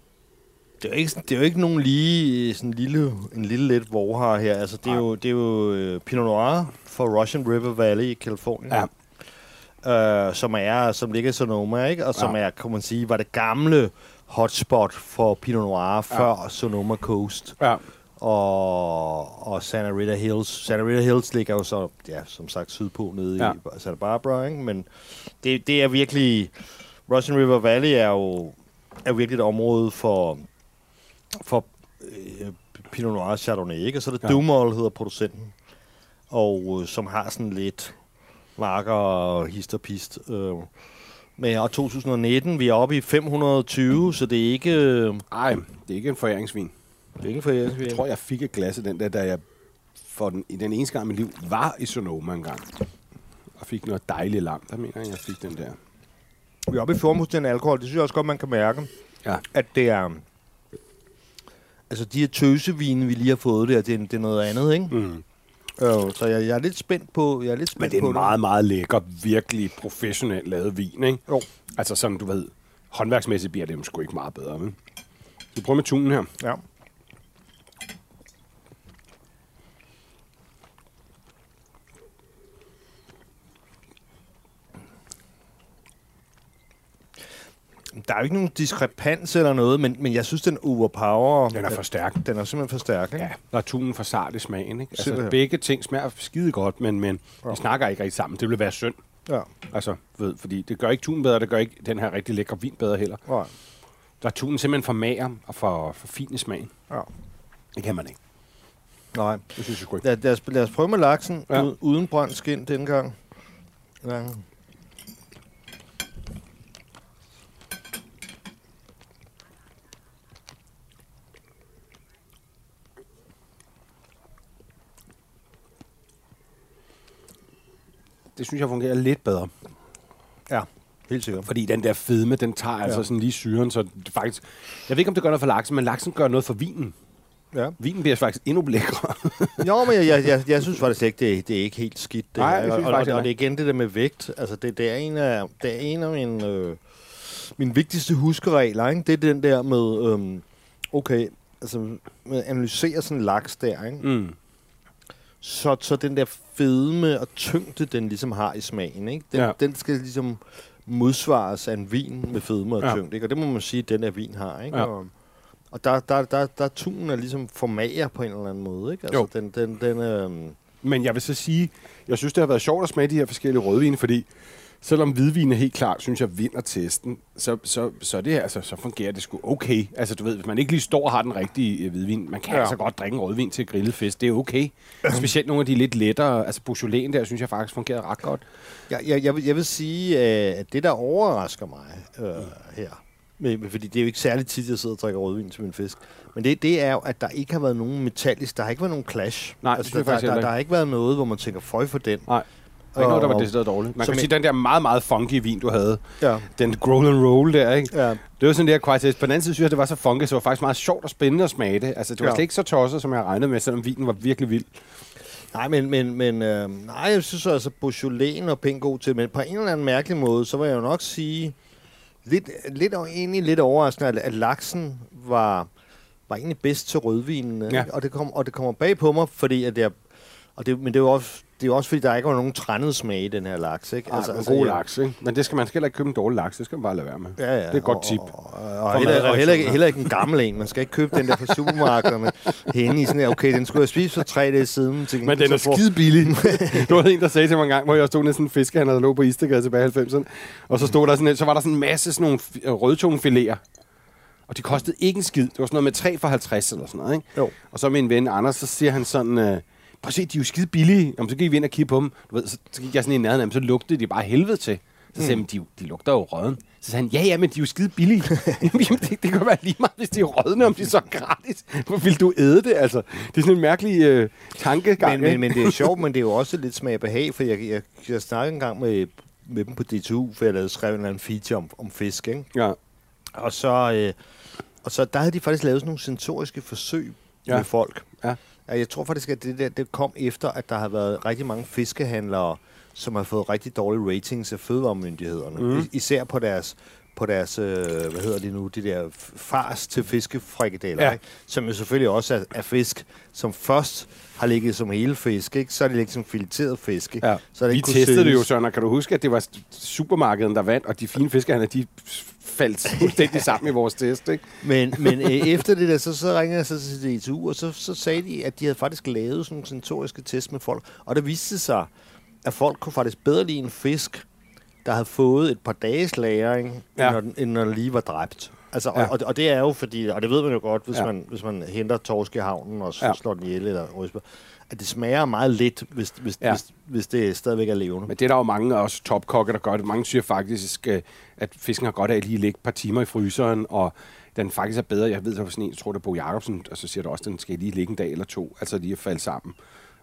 Det er jo ikke, det er jo ikke nogen lige sådan en lille, en lille let vorhar her. Altså, det er jo, det er jo øh, Pinot Noir fra Russian River Valley i Kalifornien. Ja. Øh, som er, som ligger i Sonoma, ikke? Og som Ja. er, kan man sige, var det gamle hotspot for Pinot Noir før Sonoma Coast ja. og, og Santa Rita Hills. Santa Rita Hills ligger jo så, ja, som sagt, sydpå nede Ja. ja. i Santa Barbara, ikke? Men det, det er virkelig... Russian River Valley er jo er virkelig et område for, for øh, Pinot Noir Chardonnay, ikke? Og så er det Ja. ja. Dumol, hedder producenten, og øh, som har sådan lidt marker og hist og pist. Øh. Men og 2019, vi er oppe i 520, så det er ikke... Øh, Ej, det er ikke en foræringsvin. det er ikke for jer. Jeg tror, jeg fik et glas af den der, da jeg for den, i den eneste gang i mit liv var i Sonoma en gang. Og fik noget dejligt lam. Der mener jeg, jeg fik den der. Vi er oppe i 14 alkohol. Det synes jeg også godt, man kan mærke, Ja. at det er... Altså, de her tøsevine, vi lige har fået der, det er, det er noget andet, ikke? Mm. Øh, så jeg, jeg er lidt spændt på, jeg er lidt spændt Men det er på en meget, meget lækker, virkelig professionelt lavet vin, ikke? Jo. Altså sådan, du ved, håndværksmæssigt bliver det jo sgu ikke meget bedre, vel? Vi prøver med tunen her. Ja. Der er jo ikke nogen diskrepans eller noget, men, men jeg synes, den overpower... Den er for stærk. Den er simpelthen for stærk, ikke? Ja, der er tunen for sart i smagen. Ikke? Altså, begge ting smager skide godt, men, men Ja. de snakker ikke rigtig sammen. Det ville være synd. ja. Altså, ved, fordi det gør ikke tunen bedre, det gør ikke den her rigtig lækre vin bedre heller. Nej. Der er tunen simpelthen for mager og for, for fin i smagen. Ja. Det kan man ikke. Nej. Det synes jeg sgu ikke. Lad, lad, os, lad os prøve med laksen Ja. uden, brændt skin denne gang. Ja. Det synes jeg fungerer lidt bedre. ja, helt sikkert. Fordi den der fedme, den tager ja. altså sådan lige syren, så det faktisk... Jeg ved ikke, om det gør noget for laksen, men laksen gør noget for vinen. Ja. Vinen bliver faktisk endnu lækre. <laughs> Jo, men jeg, jeg, jeg, jeg synes faktisk ikke, det, det er ikke helt skidt. Det Nej, her. jeg synes og, faktisk og, og det er igen det der med vægt. Altså, det, det er en af, det er en af mine, øh, mine vigtigste huskeregler. Ikke? Det er den der med, øhm, okay, altså med at analysere sådan en laks der, ikke? mm. Så, så den der fedme og tyngde, den ligesom har i smagen, ikke? Den, Ja. den skal ligesom modsvares af en vin med fedme og Ja. tyngde, ikke? Og det må man sige, at den der vin har, ikke? Ja. Og, og der, der, der, der er tunen er ligesom for mager på en eller anden måde, ikke? Altså, Jo. den, den, den, øhm, Men jeg vil så sige, jeg synes, det har været sjovt at smage de her forskellige rødvine, fordi selvom hvidvin er helt klart, synes jeg, vinder testen, så, så, så, det, altså, så fungerer det sgu okay. Altså, du ved, hvis man ikke lige står og har den rigtige øh, hvidvin, man kan ja. Ja. altså godt drikke rødvin til grillet fisk, det er okay. Specielt nogle af de lidt lettere, altså Beaujolais der, synes jeg faktisk fungerer ret godt. Jeg, jeg, jeg, vil, jeg vil sige, øh, at det, der overrasker mig øh, her, med, fordi det er jo ikke særlig tit, jeg sidder og drikker rødvin til min fisk, men det, det er jo, at der ikke har været nogen metallisk, der har ikke været nogen clash. Nej, det altså, jeg der, der, der, ikke. har ikke været noget, hvor man tænker, føj for den. Nej. Der er ikke noget, der var Og- decideret dårligt. Man kan en- sige, den der meget, meget funky vin, du havde, Ja. den growl and roll der, ikke? Ja. Det var sådan der quite På den anden side synes jeg, det var så funky, så det var faktisk meget sjovt og spændende at smage det. Altså, det var ja. Slet ikke så tosset, som jeg regnede med, selvom vinen var virkelig vild. Nej, men, men, men øh, nej, jeg synes altså, Beaujolais pænt god til, men på en eller anden mærkelig måde, så vil jeg jo nok sige, lidt, lidt, egentlig lidt overraskende, at, at laksen var, var egentlig bedst til rødvinen. Ja. Ja. Og, det kom, og det kommer bag på mig, fordi at jeg, og det, men det er jo også, det er jo også fordi, der ikke var nogen trændet smag i den her laks. Ikke? Altså, altså, en god laks, ikke? Men det skal man skal heller ikke købe en dårlig laks, det skal man bare lade være med. Ja, ja. Det er et godt tip. Og, og, og, heller, og heller, ikke, heller ikke en gammel en. Man skal ikke købe den der fra supermarkederne henne i sådan her, okay, den skulle jeg spise for tre dage siden. Til Men den er skide billig. <laughs> det var en, der sagde til mig en gang, hvor jeg stod nede sådan en fiskehandler, der lå på Istegade tilbage i 90'erne. Og så stod der sådan, en- så var der sådan en masse sådan nogle fi- rødtungefiléer. Og de kostede ikke en skid. Det var sådan noget med 3 for 50 eller sådan noget, ikke? Jo. Og så min ven Anders, så siger han sådan, øh, prøv at se, de er jo skide billige. Jamen, så gik vi ind og kigge på dem. Du ved, så, så gik jeg sådan i nærheden af dem, så lugtede de bare helvede til. Så sagde "Men de, de lugter jo røden. Så sagde han, ja, ja, men de er jo skide billige. <laughs> Jamen, det, det kan være lige meget, hvis de er rødne, om de så er gratis. Hvor vil du æde det, altså? Det er sådan en mærkelig øh, tankegang. Men, men, men det er sjovt, <laughs> men det er jo også lidt smag og behag, for jeg, jeg, jeg snakkede engang med, med dem på DTU, for jeg lavede skrevet en eller anden feature om, om fisk, ikke? Ja. Og så, øh, og så der havde de faktisk lavet sådan nogle sensoriske forsøg ja. med folk. Ja. Jeg tror faktisk, at det, der, det kom efter, at der har været rigtig mange fiskehandlere, som har fået rigtig dårlige ratings af fødevaremyndighederne. Mm. Især på deres på deres, øh, hvad hedder det nu, de der fars til fiskefrikadeller, Ja. ikke? som jo selvfølgelig også er, er fisk, som først har ligget som hele fisk, ikke? så er det ligget som fileteret fisk. Ikke? Ja. Så det Vi testede det jo. Søren, og kan du huske, at det var supermarkedet, der vandt, og de fine fiskehandler, de faldt <laughs> fuldstændig sammen i vores test, ikke? Men, men <laughs> øh, efter det der, så, så ringede jeg så til DTU, og så, så sagde de, at de havde faktisk lavet sådan nogle sensoriske test med folk. Og det viste sig, at folk kunne faktisk bedre lide en fisk, der havde fået et par dages lagring, Ja. når den, end når den lige var dræbt. Altså, Ja. og, og det er jo fordi, og det ved man jo godt, hvis, Ja. man, hvis man henter torsk i havnen og Ja. slår den ihjel eller rysper, at det smager meget lidt, hvis, hvis, Ja. hvis, hvis det stadigvæk er levende. Men det er der jo mange også topkokke, der gør det. Mange siger faktisk, øh, at fisken har godt af at lige ligge et par timer i fryseren, og den faktisk er bedre. Jeg ved, var sådan en, jeg tror det er Bo Jacobsen, og så siger du også, at den skal lige ligge en dag eller to, altså lige at falde sammen.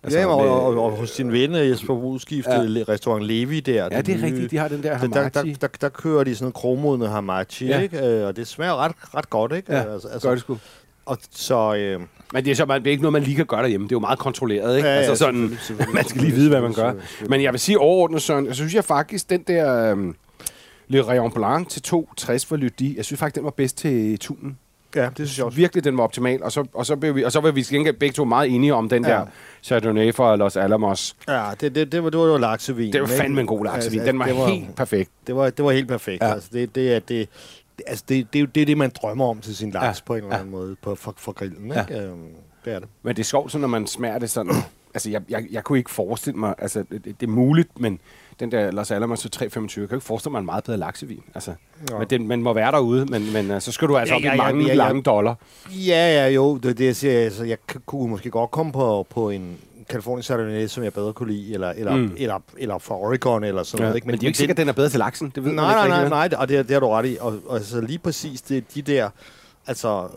Altså, ja, og, med- og, og, hos din ven Jesper Udskifte, Ja. ja. restaurant Levi der. Ja, det er den rigtigt. De har den der der, der, hamachi. der, der, der kører de sådan noget kromodende hamachi, Ja. ikke? Øh, og det smager ret, ret godt, ikke? Ja, altså, gør det sgu. Og så... Øh, Men det er, så, man, det er ikke noget, man lige kan gøre derhjemme. Det er jo meget kontrolleret, ikke? Ja, ja, altså sådan, selvfølgelig, selvfølgelig. man skal lige vide, hvad man gør. Men jeg vil sige overordnet, Søren, jeg synes jeg faktisk, den der um, Le Rayon Blanc til 2,60 for Lydie, jeg synes faktisk, den var bedst til tunen. Ja, det synes jeg også. Virkelig, den var optimal. Og så, og så, blev vi, og så var vi til gengæld begge to meget enige om den Ja. der Chardonnay fra Los Alamos. Ja, det, det, det, var, det var jo laksevin. Det var fandme en god laksevin. Altså, Den var, det var helt perfekt. Det var, det var helt perfekt. Ja. Ja. Altså, det, det, er, det, altså det, det, det, er det, man drømmer om til sin laks Ja. ja. på en eller Ja. anden måde på, for, for grillen. Ja. Ikke? Øhm, det er det. Men det er sjovt, så når man smager det sådan... <clears throat> altså, jeg, jeg, jeg kunne ikke forestille mig... Altså, det, det er muligt, men den der Los Alamos til 325, jeg kan ikke forestille mig en meget bedre laksevin. Altså, men den, man må være derude, men, men uh, så skal du altså Ja, op ja, i mange ja, ja. lange dollar. Ja, ja, jo. Det er det, jeg siger. Altså, jeg kunne måske godt komme på, på en California Chardonnay, som jeg bedre kunne lide, eller, eller, Mm. eller, eller fra Oregon, eller sådan Ja. noget. Men, Ikke? men det er jo ikke sikkert, at den er bedre til laksen. Det ved Nej, man nej, ikke nej, nej, det- og det, det har du ret i. Og, og altså lige præcis det, de der, altså,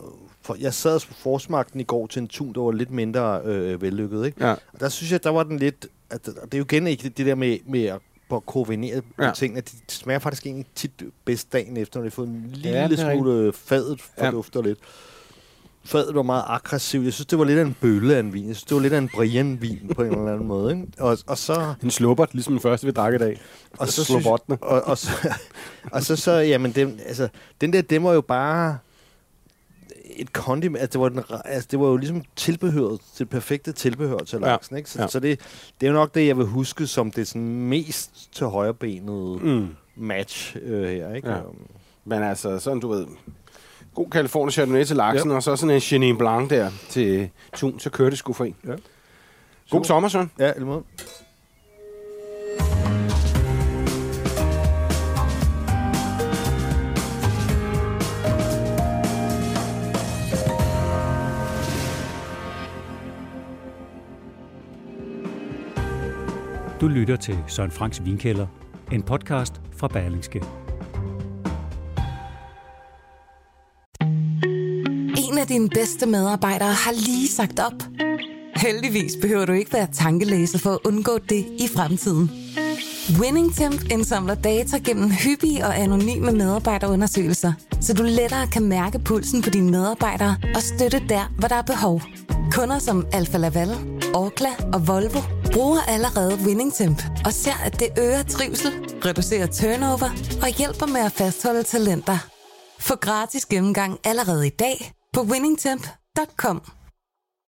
for, jeg sad på forsmagten i går til en tun, der var lidt mindre øh, vellykket, ikke? Ja. Og der synes jeg, der var den lidt, at, og det er jo igen ikke det, det der med, med at at koordinere Ja. ja. ting, at de smager faktisk egentlig tit bedst dagen efter, når de har fået en lille Ja, er ja, smule fadet fordufter ja. lidt. Fadet var meget aggressivt. Jeg synes, det var lidt af en bølle af en vin. Jeg synes, det var lidt af en Brian-vin på en eller anden måde. Ikke? Og, og så... En slubbert, ligesom den første, vi drak i dag. Og så synes, Slubbertene. og, og, så, og så, så, jamen, den, altså, den der, den var jo bare et kondiment, altså det var, den, altså det var jo ligesom tilbehøret, det perfekte tilbehør til Ja. laksen, ikke? Så, Ja. ja. så det, det er jo nok det, jeg vil huske som det sådan mest til højrebenet Mm. match øh, her, ikke? Ja. Øhm, Men altså, sådan du ved... God California Chardonnay til laksen, ja. og så sådan en Chenin Blanc der til tun, så kører det sgu for en. Ja. God sommer, Søren. Ja, eller Du lytter til Søren Franks Vinkælder, en podcast fra Berlingske. En af dine bedste medarbejdere har lige sagt op. Heldigvis behøver du ikke være tankelæser for at undgå det i fremtiden. WinningTemp indsamler data gennem hyppige og anonyme medarbejderundersøgelser, så du lettere kan mærke pulsen på dine medarbejdere og støtte der, hvor der er behov. Kunder som Alfa Laval, Orkla og Volvo bruger allerede WinningTemp og ser, at det øger trivsel, reducerer turnover og hjælper med at fastholde talenter. Få gratis gennemgang allerede i dag på winningtemp.com.